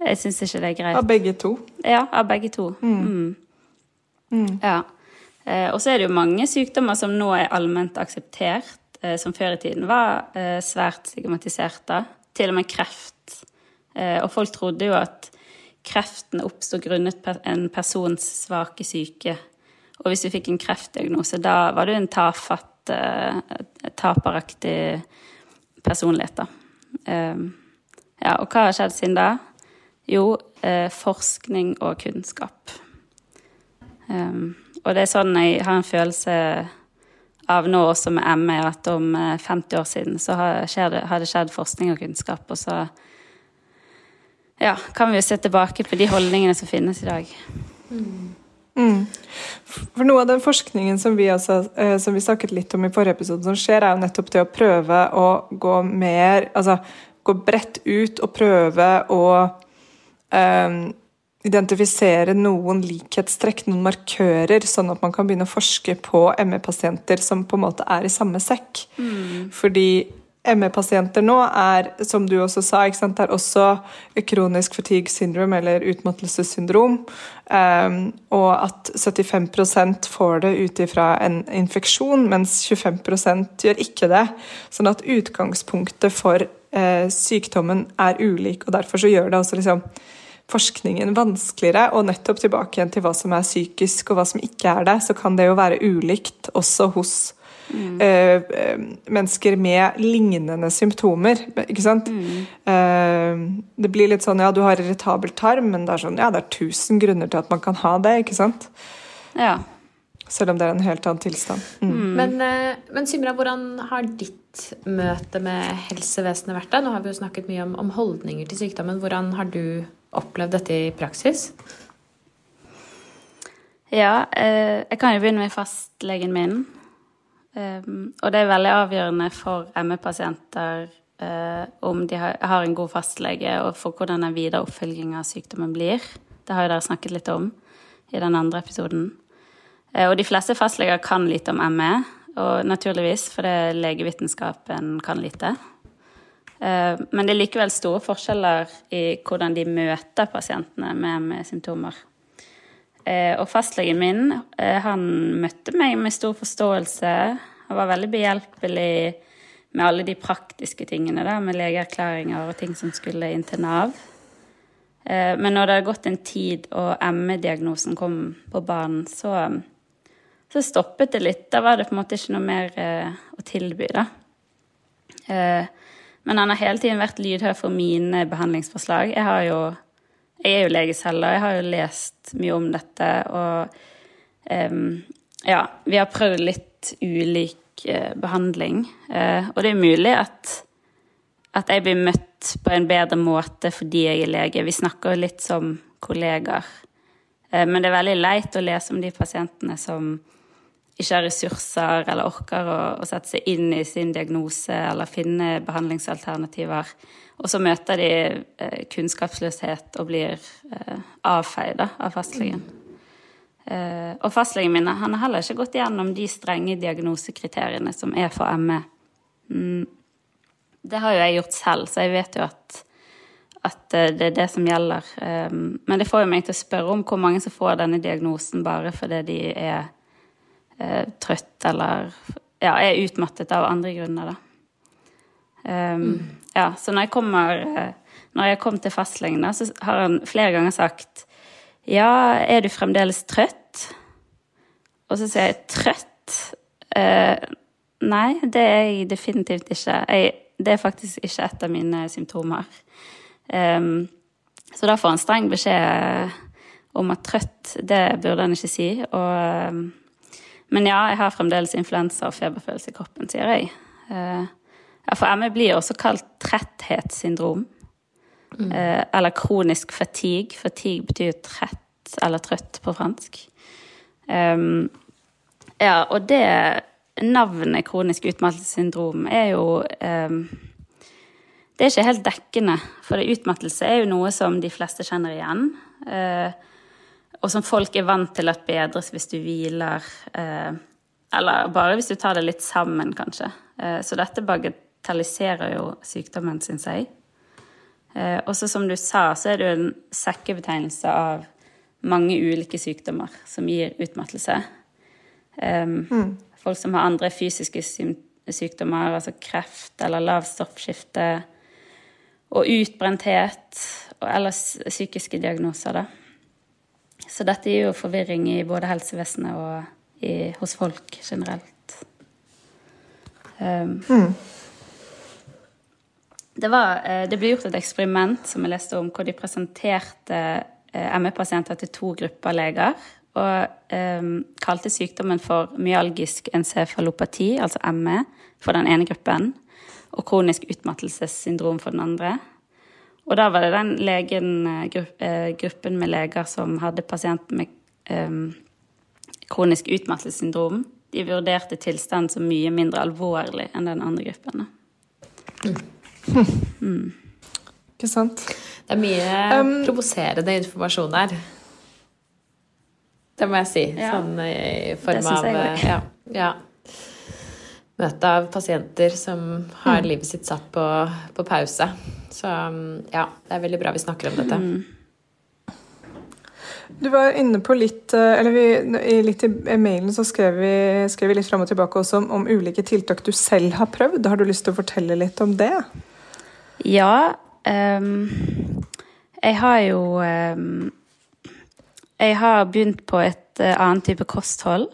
Jeg syns ikke det er greit. Av begge to? Ja, av begge to. Mm. Mm. Mm. Ja. Eh, og så er det jo mange sykdommer som nå er allment akseptert, eh, som før i tiden var eh, svært stigmatisert. da. Til og med kreft. Og folk trodde jo at kreften oppsto grunnet en persons svake syke. Og hvis du fikk en kreftdiagnose, da var du en tafatt, taperaktig personlighet, da. Ja, og hva har skjedd siden da? Jo, forskning og kunnskap. Um, og det er sånn jeg har en følelse av nå også med ME, at om 50 eh, år siden så har det skjedd forskning og kunnskap, og så ja, kan vi jo se tilbake på de holdningene som finnes i dag. Mm. Mm. For noe av den forskningen som vi, også, uh, som vi snakket litt om i forrige episode, som skjer, er jo nettopp det å prøve å gå mer Altså gå bredt ut og prøve å um, identifisere noen likhetstrekk, noen markører, sånn at man kan begynne å forske på ME-pasienter som på en måte er i samme sekk. Mm. Fordi ME-pasienter nå er, som du også sa, sant, er også kronisk fatigue syndrome, eller utmattelsessyndrom. Um, og at 75% får det ut ifra en infeksjon, mens 25% gjør ikke det. Sånn at utgangspunktet for uh, sykdommen er ulik, og derfor så gjør det også liksom forskningen vanskeligere, og nettopp tilbake igjen til hva som er psykisk og hva som ikke er det, så kan det jo være ulikt også hos mm. uh, mennesker med lignende symptomer. Ikke sant? Mm. Uh, det blir litt sånn ja, du har irritabel tarm, men det er sånn ja, det er tusen grunner til at man kan ha det, ikke sant? Ja. Selv om det er en helt annen tilstand. Mm. mm. Men, men Simra, hvordan har ditt møte med helsevesenet vært da? Nå har vi jo snakket mye om, om holdninger til sykdommen. Hvordan har du opplevd dette i praksis? Ja, eh, jeg kan jo begynne med fastlegen min. Um, og det er veldig avgjørende for ME-pasienter uh, om de har, en god fastlege, og for hvordan den videre oppfølging av sykdommen blir. Det har jo dere snakket litt om i den andre episoden. Og de fleste fastleger kan lite om ME, og naturligvis, for det legevitenskapen kan lite. Eh, men det er likevel store forskjeller i hvordan de møter pasientene med, med symptomer. Eh, og fastlegen min, eh, han møtte meg med stor forståelse. Han var veldig behjelpelig med alle de praktiske tingene, da, med legeerklæringer og ting som skulle inn til Nav. Men når det har gått en tid og ME-diagnosen kom på banen, så så stoppet det litt. Da var det på en måte ikke noe mer å tilby, da. Eh, men han har hele tiden vært lydhør for mine behandlingsforslag. Jeg, jo, jeg er jo lege selv, og jeg har jo lest mye om dette. Og um, ja, vi har prøvd litt ulik uh, behandling. Uh, og det er mulig at, at jeg blir møtt på en bedre måte fordi jeg er lege. Vi snakker jo litt som kollegaer. Uh, men det er veldig leit å lese om de pasientene som ikke har ressurser eller orker å, å, sette seg inn i sin diagnose eller finne behandlingsalternativer. Og så møter de eh, kunnskapsløshet og blir eh, avfeid av fastlegen. Eh, og fastlegen min han har heller ikke gått gjennom de strenge diagnosekriteriene som er for ME. Mm. Det har jo jeg gjort selv, så jeg vet jo at, at eh, det er det som gjelder. Eh, men det får jo meg til å spørre om hvor mange som får denne diagnosen bare fordi de er eh, trøtt eller ja, er utmattet av andre grunner, da. Um, mm. Ja, så når jeg kommer eh, Når jeg kom til fastlegen, så har han flere ganger sagt Ja, er du fremdeles trøtt? Og så sier jeg trøtt? Eh, nei, det er jeg definitivt ikke. Jeg, det er faktisk ikke et av mine symptomer. Um, så da får han streng beskjed om at trøtt, det burde han ikke si. Og um, men ja, jeg har fremdeles influensa og feberfølelse i kroppen, sier jeg. Ja, for ME blir også kalt tretthetssyndrom. Mm. Eh, eller kronisk fatigue. Fatigue betyr trett eller trøtt på fransk. Um, ja, og det navnet kronisk utmattelsessyndrom er jo um, Det er ikke helt dekkende, for utmattelse er jo noe som de fleste kjenner igjen. Uh, og som folk er vant til at bedres hvis du hviler. Eh, eller bare hvis du tar det litt sammen, kanskje. Eh, så dette bagatelliserer jo sykdommen, syns jeg. Og så som du sa, så er det jo en sekkebetegnelse av mange ulike sykdommer som gir utmattelse. Mm. Folk som har andre fysiske sykdommer, altså kreft eller lavt stoffskifte, og utbrenthet, eller psykiske diagnoser, da. Så dette gir jo forvirring i både helsevesenet og i, hos folk generelt. Um, mm. det, var, eh, det, ble gjort et eksperiment som jeg leste om, hvor de presenterte eh, ME-pasienter til to grupper leger. Og um, kalte sykdommen for myalgisk encefalopati, altså ME, for den ene gruppen. Og kronisk utmattelsessyndrom for den andre. Og da var det den legen, eh, eh, gruppen med leger som hadde pasienter med um, kronisk utmattelsessyndrom. De vurderte tilstanden som mye mindre alvorlig enn den andre gruppen. Mm. Mm. Ikke sant? Det er mye um, provoserende informasjon her. Det må jeg si. Ja. Sånn i form av ja, ja, møte av pasienter som har mm. livet sitt satt på, på pause. Så ja, det er veldig bra vi snakker om dette. Mm. Du var inne på litt eh, eller vi, litt i mailen så skrev vi, skrev vi litt fram og tilbake også om, om, ulike tiltak du selv har prøvd. Har du lyst til å fortelle litt om det? Ja. Um, jeg har jo um, Jeg har begynt på et eh, annet type kosthold.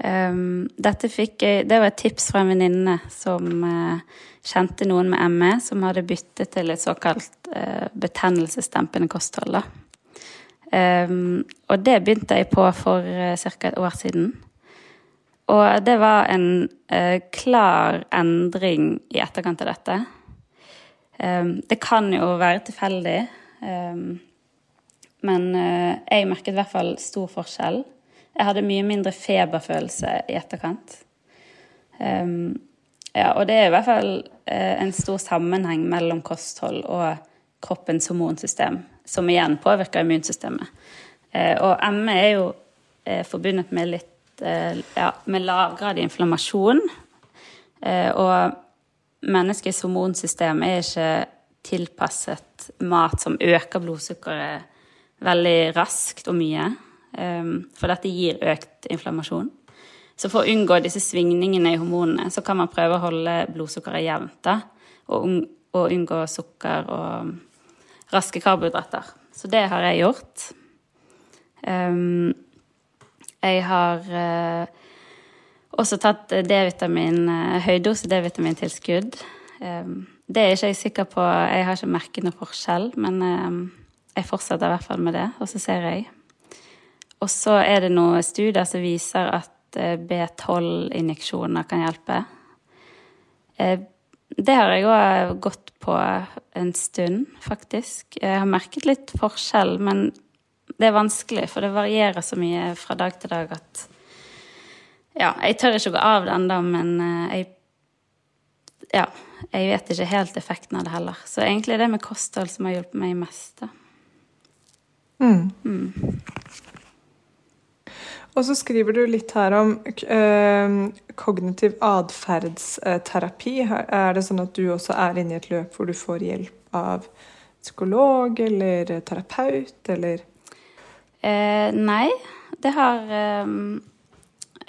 Um, dette fikk jeg Det var et tips fra en venninne som uh, kjente noen med ME, som hadde byttet til et såkalt uh, betennelsesdempende kosthold. Um, og det begynte jeg på for uh, ca. et år siden. Og det var en uh, klar endring i etterkant av dette. Um, det kan jo være tilfeldig, men jeg merket i hvert fall stor forskjell. Jeg hadde mye mindre feberfølelse i etterkant. Um, ja, og det er i hvert fall uh, en stor sammenheng mellom kosthold og kroppens hormonsystem, som igjen påvirker immunsystemet. Uh, og ME er jo uh, forbundet med litt ja, med lavgradig inflammasjon. og menneskets hormonsystem er ikke tilpasset mat som øker blodsukkeret veldig raskt og mye. Ehm, for dette gir økt inflammasjon. Så for å unngå disse svingningene i hormonene, så kan man prøve å holde blodsukkeret jevnt. da, og, unngå sukker og raske karbohydrater. Så det har jeg gjort. Um, jeg har uh, også tatt D-vitamin, uh, høydose D-vitamintilskudd. Um, det er ikke jeg sikker på, jeg har ikke merket noe forskjell, men um, jeg fortsetter i hvert fall med det, og så ser jeg. Og så er det noen studier som viser at eh, B12-injeksjoner kan hjelpe. Eh, det har jeg òg gått på en stund, faktisk. Jeg har merket litt forskjell, men det er vanskelig, for det varierer så mye fra dag til dag at Ja, jeg tør ikke å gå av det ennå, men eh, jeg Ja, jeg vet ikke helt effekten av det heller. Så egentlig er det med kosthold som har hjulpet meg mest, da. Mm. Mm. Og så skriver du litt her om øh, kognitiv atferdsterapi. Er det sånn at du også er inne i et løp hvor du får hjelp av psykolog eller terapeut, eller? Eh, nei, det har eh,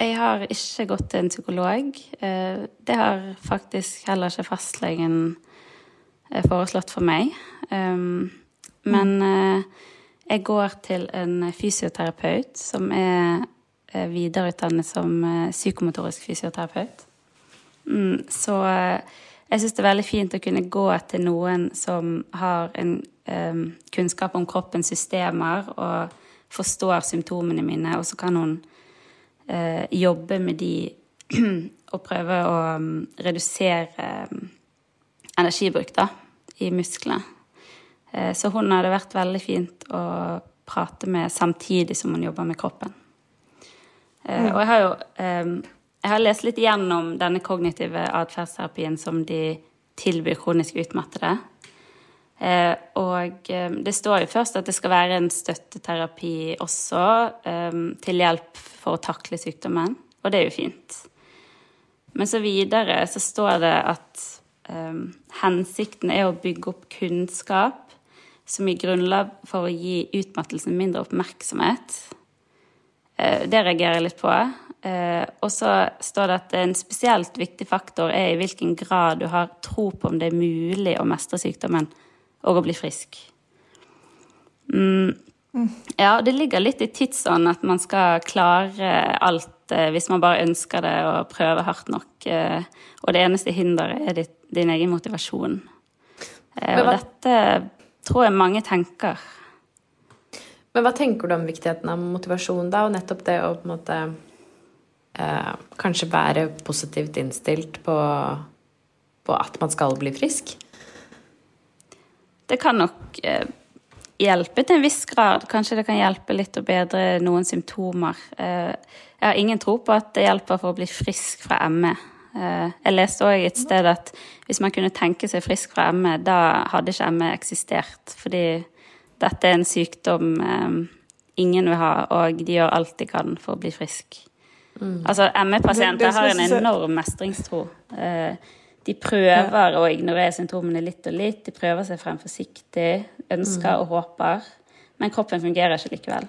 Jeg har ikke gått til en psykolog. Eh, det har faktisk heller ikke fastlegen eh, foreslått for meg. Um, men mm. jeg går til en fysioterapeut som er Eh, videreutdannet som eh, psykomotorisk fysioterapeut. Mm, så eh, jeg syns det er veldig fint å kunne gå til noen som har en um, kunnskap om kroppens systemer og forstår symptomene mine, og så kan hun uh, jobbe med de og prøve å um, redusere um, energibruk da, i musklene. Uh, så hun hadde vært veldig fint å prate med samtidig som hun jobber med kroppen. Mm. Og jeg har jo jeg har lest litt gjennom denne kognitive atferdsterapien som de tilbyr kronisk utmattede. Eh, og det står jo først at det skal være en støtteterapi også til hjelp for å takle sykdommen, og det er jo fint. Men så videre så står det at um, hensikten er å bygge opp kunnskap som gir grunnlag for å gi utmattelsen mindre oppmerksomhet Eh, det reagerer jeg litt på. Eh, og så står det at en spesielt viktig faktor er i hvilken grad du har tro på om det er mulig å mestre sykdommen og å bli frisk. Mm. Ja, det ligger litt i tidsånden at man skal klare alt eh, hvis man bare ønsker det og prøver hardt nok. Og det eneste hinderet er din egen motivasjon. Og dette tror jeg mange tenker. Men hva tenker du om viktigheten av motivasjon, da, og nettopp det å på en måte eh, kanskje være positivt innstilt på, på, at man skal bli frisk? Det kan nok eh, hjelpe til en viss grad. Kanskje det kan hjelpe litt å bedre noen symptomer. Eh, jeg har ingen tro på at det hjelper for å bli frisk fra ME. Eh, jeg leste òg et sted at hvis man kunne tenke seg frisk fra ME, da hadde ikke ME eksistert. Fordi dette er en sykdom eh, ingen vil ha, og de gjør alt de kan for å bli frisk. Mm. Altså, ME-pasienter har en enorm mestringstro. Eh, de prøver å ignorere symptomene litt og litt. De prøver seg frem forsiktig, ønsker mm. og håper. Men kroppen fungerer ikke likevel.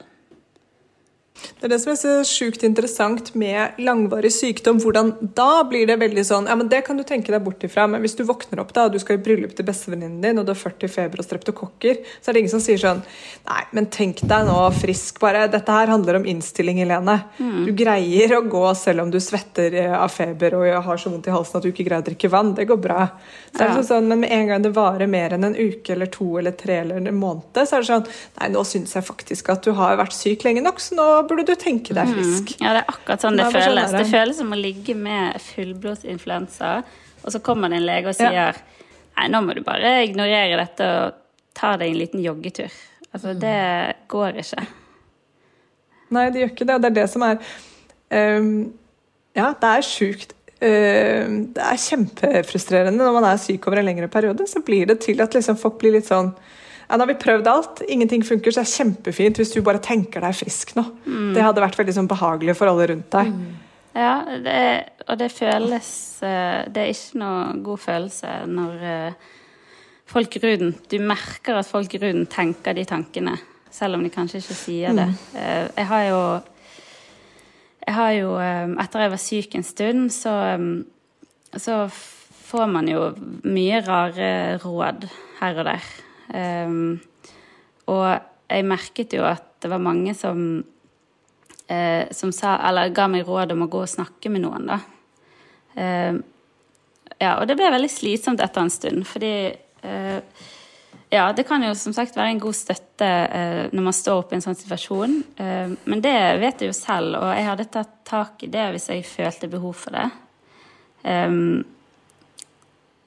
Det er det som er så sjukt interessant med langvarig sykdom. hvordan Da blir det veldig sånn Ja, men det kan du tenke deg bort ifra, men hvis du våkner opp da, og du skal i bryllup til bestevenninnen din, og du har 40 feber og streptokokker, så er det ingen som sier sånn Nei, men tenk deg nå frisk, bare. Dette her handler om innstilling, Helene. Mm. Du greier å gå selv om du svetter eh, av feber og har så vondt i halsen at du ikke greier å drikke vann. Det går bra. Så er det sånn, Men med en gang det varer mer enn en uke eller to eller tre eller en måned, så er det sånn Nei, nå syns jeg faktisk at du har vært syk lenge nok, så nå burde du tenke deg mm. frisk. Mm. Ja, det er akkurat sånn det føles. Det føles som å ligge med fullblodsinfluensa, og så kommer det en lege og sier ja. Nei, nå må du bare ignorere dette og ta deg en liten joggetur. Altså, det går ikke. Nei, det gjør ikke det. Og det er det som er um, Ja, det er sjukt. Uh, det er kjempefrustrerende når man er syk over en lengre periode. Så blir det til at liksom folk blir litt sånn ja, nå har vi prøvd alt, ingenting funker, så det er kjempefint hvis du bare tenker deg frisk nå. Mm. Det hadde vært veldig sånn behagelig for alle rundt deg. Mm. Ja, det, og det føles eh, Det er ikke noe god følelse når eh, folk rundt Du merker at folk rundt tenker de tankene, selv om de kanskje ikke sier det. Mm. Eh, jeg har jo jeg har jo Etter jeg var syk en stund, så, så får man jo mye rare råd her og der. Um, og jeg merket jo at det var mange som, uh, som sa, eller ga meg råd om å gå og snakke med noen, da. Uh, ja, og det ble veldig slitsomt etter en stund, fordi uh, ja, det kan jo som sagt være en god støtte eh, når man står oppe i en sånn situasjon. Eh, men det vet jeg jo selv, og jeg hadde tatt tak i det hvis jeg følte behov for det. Um,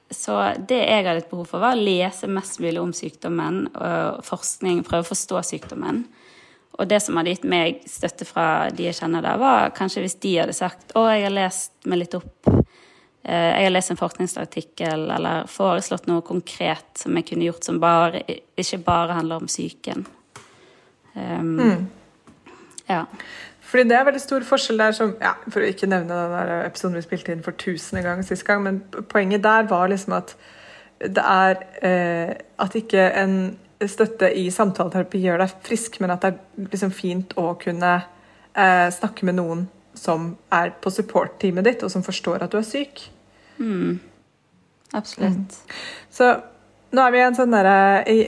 så det jeg hadde et behov for, var å lese mest mulig om sykdommen og forskning, prøve å forstå sykdommen. Og det som hadde gitt meg støtte fra de jeg kjenner da, var kanskje hvis de hadde sagt å, jeg har lest meg litt opp, eh, jeg har lest en forskningsartikkel eller foreslått noe konkret som jeg kunne gjort som bare, ikke bare handler om psyken. Um, mm. Ja. Fordi det er veldig stor forskjell der som ja, For å ikke nevne den der episoden vi spilte inn for tusende gang sist gang, men poenget der var liksom at det er eh, at ikke en støtte i samtaleterapi gjør deg frisk, men at det er liksom fint å kunne eh, snakke med noen som er på support-teamet ditt, og som forstår at du er syk. Mm. Absolutt. Mm. Så nå er vi i en sånn der,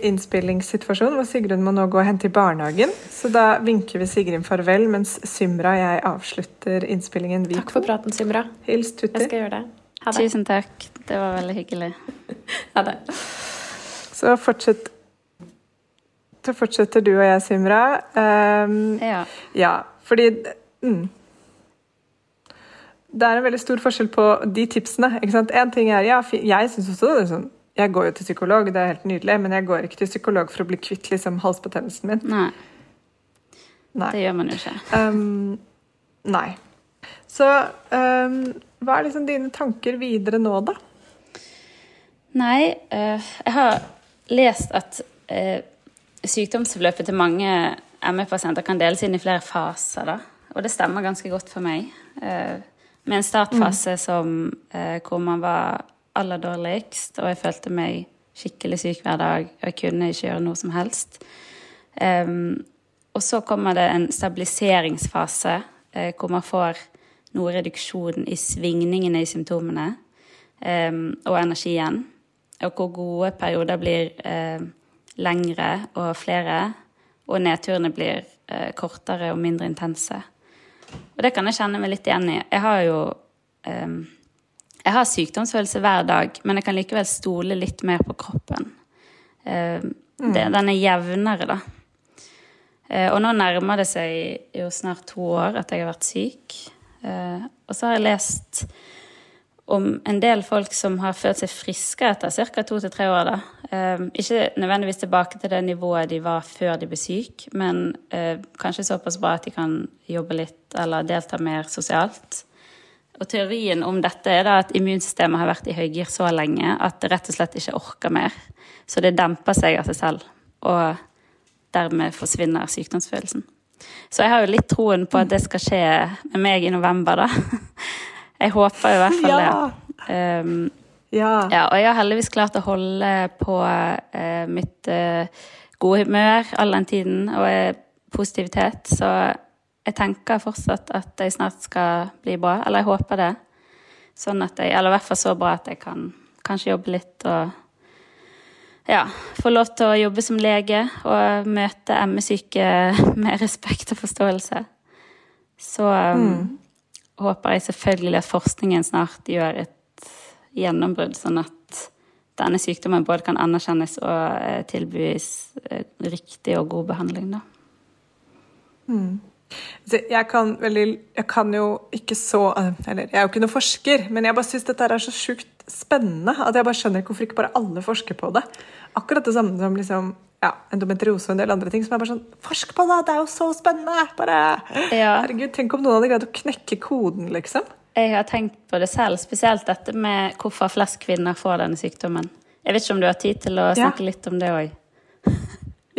innspillingssituasjon hvor Sigrun må nå gå og hente i barnehagen. Så da vinker vi Sigrun farvel, mens Symra og jeg avslutter innspillingen. Vi takk for praten, Symra. Hils Tutti. Jeg skal gjøre det. Ha det. Tusen takk. Det var veldig hyggelig. ha det. Så fortsett så fortsetter du og jeg, Symra. Um, ja. ja. Fordi mm, Det er en veldig stor forskjell på de tipsene. ikke sant? En ting er, ja, Jeg syns også det er sånn jeg går jo til psykolog, det er helt nydelig, men jeg går ikke til psykolog for å bli kvitt liksom, halsbetennelsen min. Nei. nei. Det gjør man jo ikke. Um, nei. Så um, hva er liksom dine tanker videre nå, da? Nei, uh, jeg har lest at uh, sykdomsforløpet til mange ME-pasienter kan deles inn i flere faser, da. Og det stemmer ganske godt for meg. Uh, med en startfase mm. som, hvor man var aller dårligst, og jeg følte meg skikkelig syk hver dag. Og jeg kunne ikke gjøre noe som helst. Um, og så kommer det en stabiliseringsfase uh, hvor man får noe reduksjon i svingningene i symptomene um, og energien. Og hvor gode perioder blir uh, lengre og flere, og nedturene blir uh, kortere og mindre intense. Og det kan jeg kjenne meg litt igjen i. Jeg har jo jeg har sykdomsfølelse hver dag, men jeg kan likevel stole litt mer på kroppen. Uh, mm. Den er jevnere, da. Uh, og nå nærmer det seg jo snart to år at jeg har vært syk. Uh, og så har jeg lest om en del folk som har følt seg friske etter ca. to til tre år. da. ikke nødvendigvis tilbake til det nivået de var før de ble syke, men kanskje såpass bra at de kan jobbe litt eller delta mer sosialt. Og teorien om dette er da at immunsystemet har vært i høygir så lenge at det rett og slett ikke orker mer. Så det demper seg av seg selv, og dermed forsvinner sykdomsfølelsen. Så jeg har jo litt troen på at det skal skje med meg i november, da. Jeg håper i hvert fall ja. det. Um, ja. ja. Og jeg har heldigvis klart å holde på uh, mitt uh, gode humør all den tiden, og positivitet. Så jeg tenker fortsatt at jeg snart skal bli bra. Eller jeg håper det. Sånn at jeg, eller i hvert fall så bra at jeg kan kanskje jobbe litt og ja, få lov til å jobbe som lege og møte ME-syke med respekt og forståelse. Så um, mm. håper jeg selvfølgelig at forskningen snart gjør et gjennombrudd, sånn at denne sykdommen både kan anerkjennes og eh, tilbys eh, riktig og god behandling, da. Mm. Jeg kan, veldig, jeg kan jo ikke så Eller jeg er jo ikke noen forsker, men jeg bare syns dette er så sjukt spennende at jeg bare skjønner ikke hvorfor ikke bare alle forsker på det. Akkurat det samme som liksom, ja, endometriose og en del andre ting som er bare sånn Forsk på det! Det er jo så spennende! Bare, ja. Herregud, Tenk om noen hadde greid å knekke koden, liksom. Jeg har tenkt på det selv, spesielt dette med hvorfor flest kvinner får denne sykdommen. Jeg vet ikke om du har tid til å snakke ja. litt om det òg?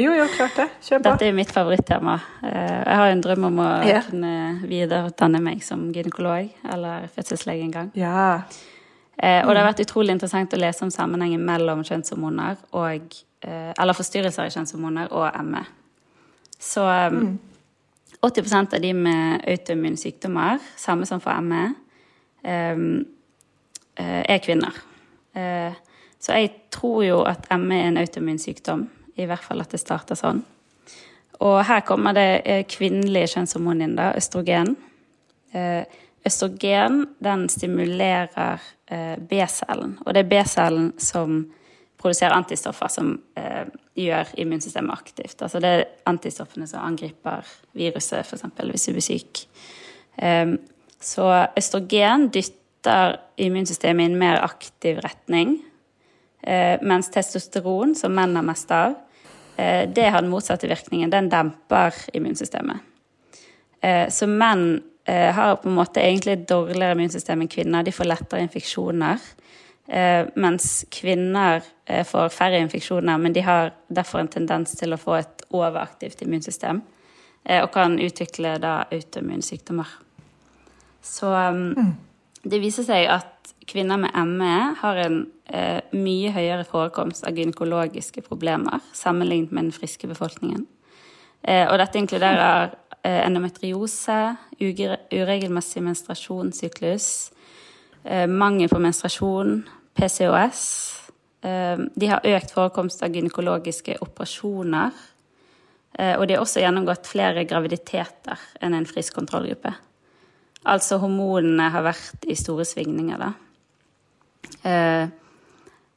Jo, jo, klart det. Kjør på. Dette er mitt favorittema. Eh, jeg har en drøm om å ja. kunne videreutdanne meg som gynekolog eller fødselslege en gang. Ja. Mm. og det har vært utrolig interessant å lese om sammenhengen mellom kjønnshormoner og eh, Eller forstyrrelser i kjønnshormoner og ME. Så mm. 80% av de med autoimmune sykdommer, samme som for ME, er kvinner. Så jeg tror jo at ME er en autoimmun sykdom i hvert fall at det starter sånn. Og her kommer det eh, kvinnelige kjønnshormonet inn, da, østrogen. Eh, østrogen den stimulerer eh, B-cellen, og det er B-cellen som produserer antistoffer som gjør immunsystemet aktivt. Altså det er antistoffene som angriper viruset, f.eks. hvis du blir syk. så østrogen dytter immunsystemet i en mer aktiv retning, mens testosteron, som menn har mest av, Eh, det har den motsatte virkningen. Den demper immunsystemet. Eh, så menn eh, har på en måte egentlig et dårligere immunsystem enn kvinner. De får lettere infeksjoner. Mens kvinner får færre infeksjoner, men de har derfor en tendens til å få et overaktivt immunsystem. Og kan utvikle da autoimmunsykdommer. Så mm. det viser seg at kvinner med ME har en eh, mye høyere forekomst av gynekologiske problemer sammenlignet med den friske befolkningen. Eh, og dette inkluderer eh, endometriose, uregelmessig menstruasjonssyklus, eh, mangel på menstruasjon, PCOS. Eh, de har økt forekomst av gynekologiske operasjoner. Eh, og de har også gjennomgått flere graviditeter enn en frisk kontrollgruppe. Altså hormonene har vært i store svingninger, da. Uh,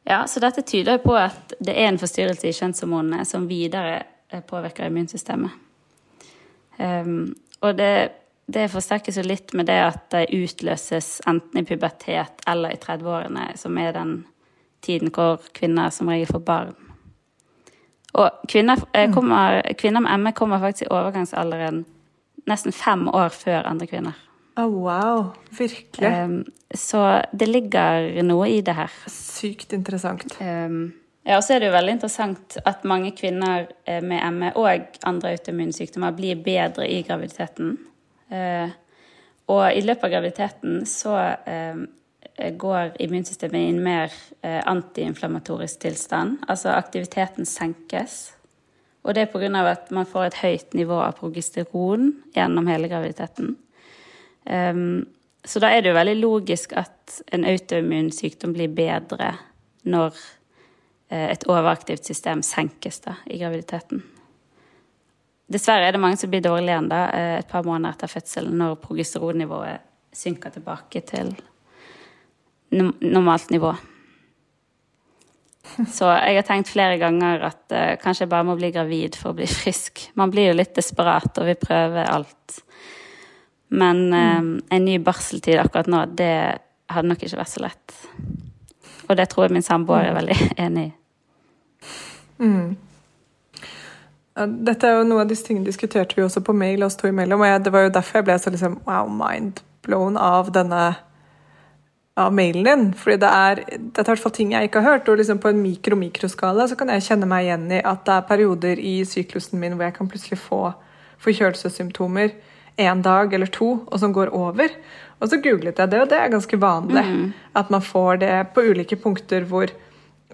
ja, så dette tyder på at det er en forstyrrelse i kjønnshormonene som videre eh, påvirker immunsystemet. Um, og det, det forsterkes jo litt med det at det utløses enten i pubertet eller i 30-årene, som er den tiden hvor kvinner som regel får barn. Og kvinner, eh, mm. kommer, kvinner med ME kommer faktisk i overgangsalderen nesten fem år før andre kvinner. Oh, wow. Virkelig. Um, så det ligger noe i det her. Sykt interessant. Um, ja, og så er det jo veldig interessant at mange kvinner eh, med ME og andre autoimmunsykdommer blir bedre i graviditeten. Uh, og i løpet av graviditeten så uh, går immunsystemet i en mer uh, antiinflamatorisk tilstand. Altså aktiviteten senkes. Og det er pga. at man får et høyt nivå av progesteron gjennom hele graviditeten. Um, så da er det jo veldig logisk at en autoimmun sykdom blir bedre når uh, et overaktivt system senkes da, i graviditeten. Dessverre er det mange som blir dårlige igjen uh, et par måneder etter fødselen, når progesteronnivået synker tilbake til normalt nivå. Så jeg har tenkt flere ganger at uh, kanskje jeg bare må bli gravid for å bli frisk. Man blir jo litt desperat og vil prøve alt. Men mm. eh, en ny barseltid akkurat nå, det hadde nok ikke vært så lett. Og det tror jeg min samboer er mm. veldig enig i. Mm. Dette er jo Noe av disse tingene diskuterte vi også på mail oss to imellom. og jeg, Det var jo derfor jeg ble så liksom, wow, mindblown av denne av mailen din. fordi det er, det er i hvert fall ting jeg ikke har hørt. Og liksom på en mikro-mikroskala så kan jeg kjenne meg igjen i at det er perioder i syklusen min hvor jeg kan plutselig få forkjølelsessymptomer en dag eller to, og som går over. Og så googlet jeg det, og det er ganske vanlig. Mm. At man får det på ulike punkter hvor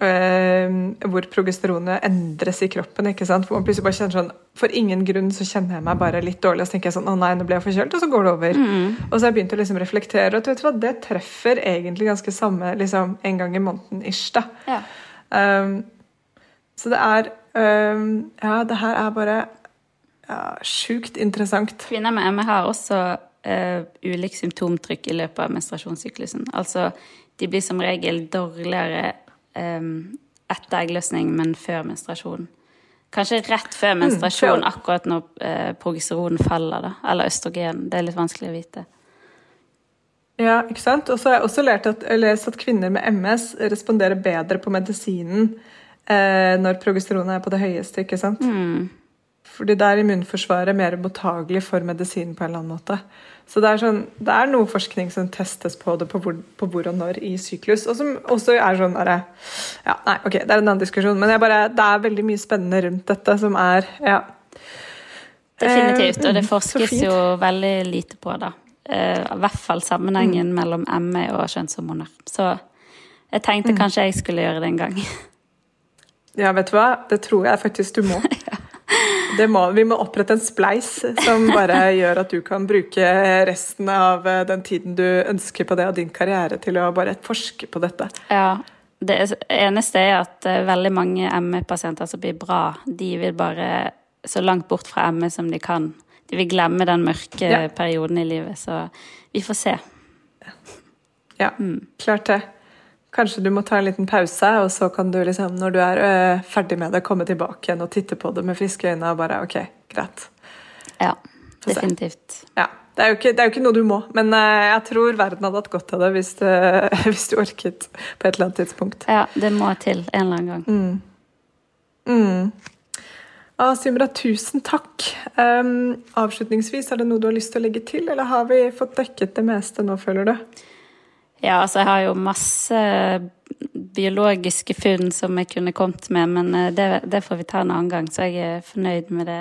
øh, hvor progesteronet endres i kroppen. ikke sant? Hvor man plutselig bare kjenner sånn For ingen grunn så kjenner jeg meg bare litt dårlig, og så tenker jeg sånn Å nei, nå ble jeg forkjølt, og så går det over. Og så har jeg begynt å liksom reflektere, og vet du hva, det treffer egentlig ganske samme liksom en gang i måneden ish, da. Ja. Um, så det er um, Ja, det her er bare ja, sjukt interessant. Kvinner med ME har også uh, ulik symptomtrykk i løpet av menstruasjonssyklusen. Altså, de blir som regel dårligere um, etter eggløsning, men før menstruasjon. Kanskje rett før menstruasjon, før. akkurat når uh, progesteron faller, da. Eller østrogen. Det er litt vanskelig å vite. Ja, ikke sant? Og så har jeg også lært at, lest at kvinner med MS responderer bedre på medisinen eh, når progesteronet er på det høyeste. ikke sant? Fordi da er immunforsvaret mer mottagelig for medisin på en eller annen måte. Så det er, sånn, det er noe forskning som testes på det på hvor, på hvor og når i syklus, og som også er sånn der, ja, Nei, ok, det er en annen diskusjon, men jeg bare, det er veldig mye spennende rundt dette som er ja. Definitivt. Og det Eh, forskes jo veldig lite på, da. Eh, I hvert fall sammenhengen mellom ME og kjønnshormoner. Så jeg tenkte kanskje jeg skulle gjøre det en gang. Ja, vet du hva? Det tror jeg faktisk du må. Det må vi må opprette en spleis som bare gjør at du kan bruke resten av eh, den tiden du ønsker på det, og din karriere til å bare forske på dette. Ja. Det eneste er at eh, veldig mange ME-pasienter som blir bra, de vil bare så langt bort fra ME som de kan. De vil glemme den mørke Ja. perioden i livet, så vi får se. Ja, klart det. Kanskje du må ta en liten pause, og så kan du liksom, når du er øh, ferdig med det, komme tilbake igjen og titte på det med friske øyne og bare OK, greit. Ja, definitivt. Ja. Det er, ikke, det er jo ikke noe du må, men øh, jeg tror verden hadde hatt godt av det hvis, det, hvis du orket på et eller annet tidspunkt. Ja, det må til en eller annen gang. Mm. Ah, Simra, tusen takk. Um, avslutningsvis, er det noe du har lyst til å legge til, eller har vi fått dekket det meste nå, føler du? Ja, altså jeg har jo masse biologiske funn som jeg kunne kommet med, men eh, det, det får vi ta en annen gang, så jeg er fornøyd med det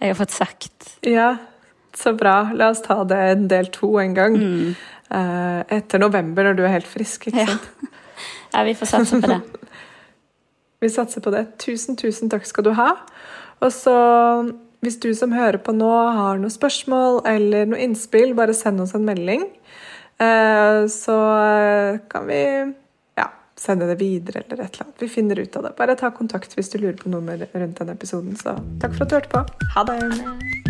jeg har fått sagt. Ja, så bra. La oss ta det en del to en gang. Eh, etter november, når du er helt frisk, ikke Ja. sant? Ja, vi får satse på det. Vi satser på det. Tusen, tusen takk skal du ha. Og så, hvis du som hører på nå har noen spørsmål eller noe innspill, bare send oss en melding. Eh, Så eh, kan vi ja, sende det videre eller et eller annet. Vi finner ut av det. Bare ta kontakt hvis du lurer på noe mer rundt denne episoden. Så takk for at du hørte på. Ha det!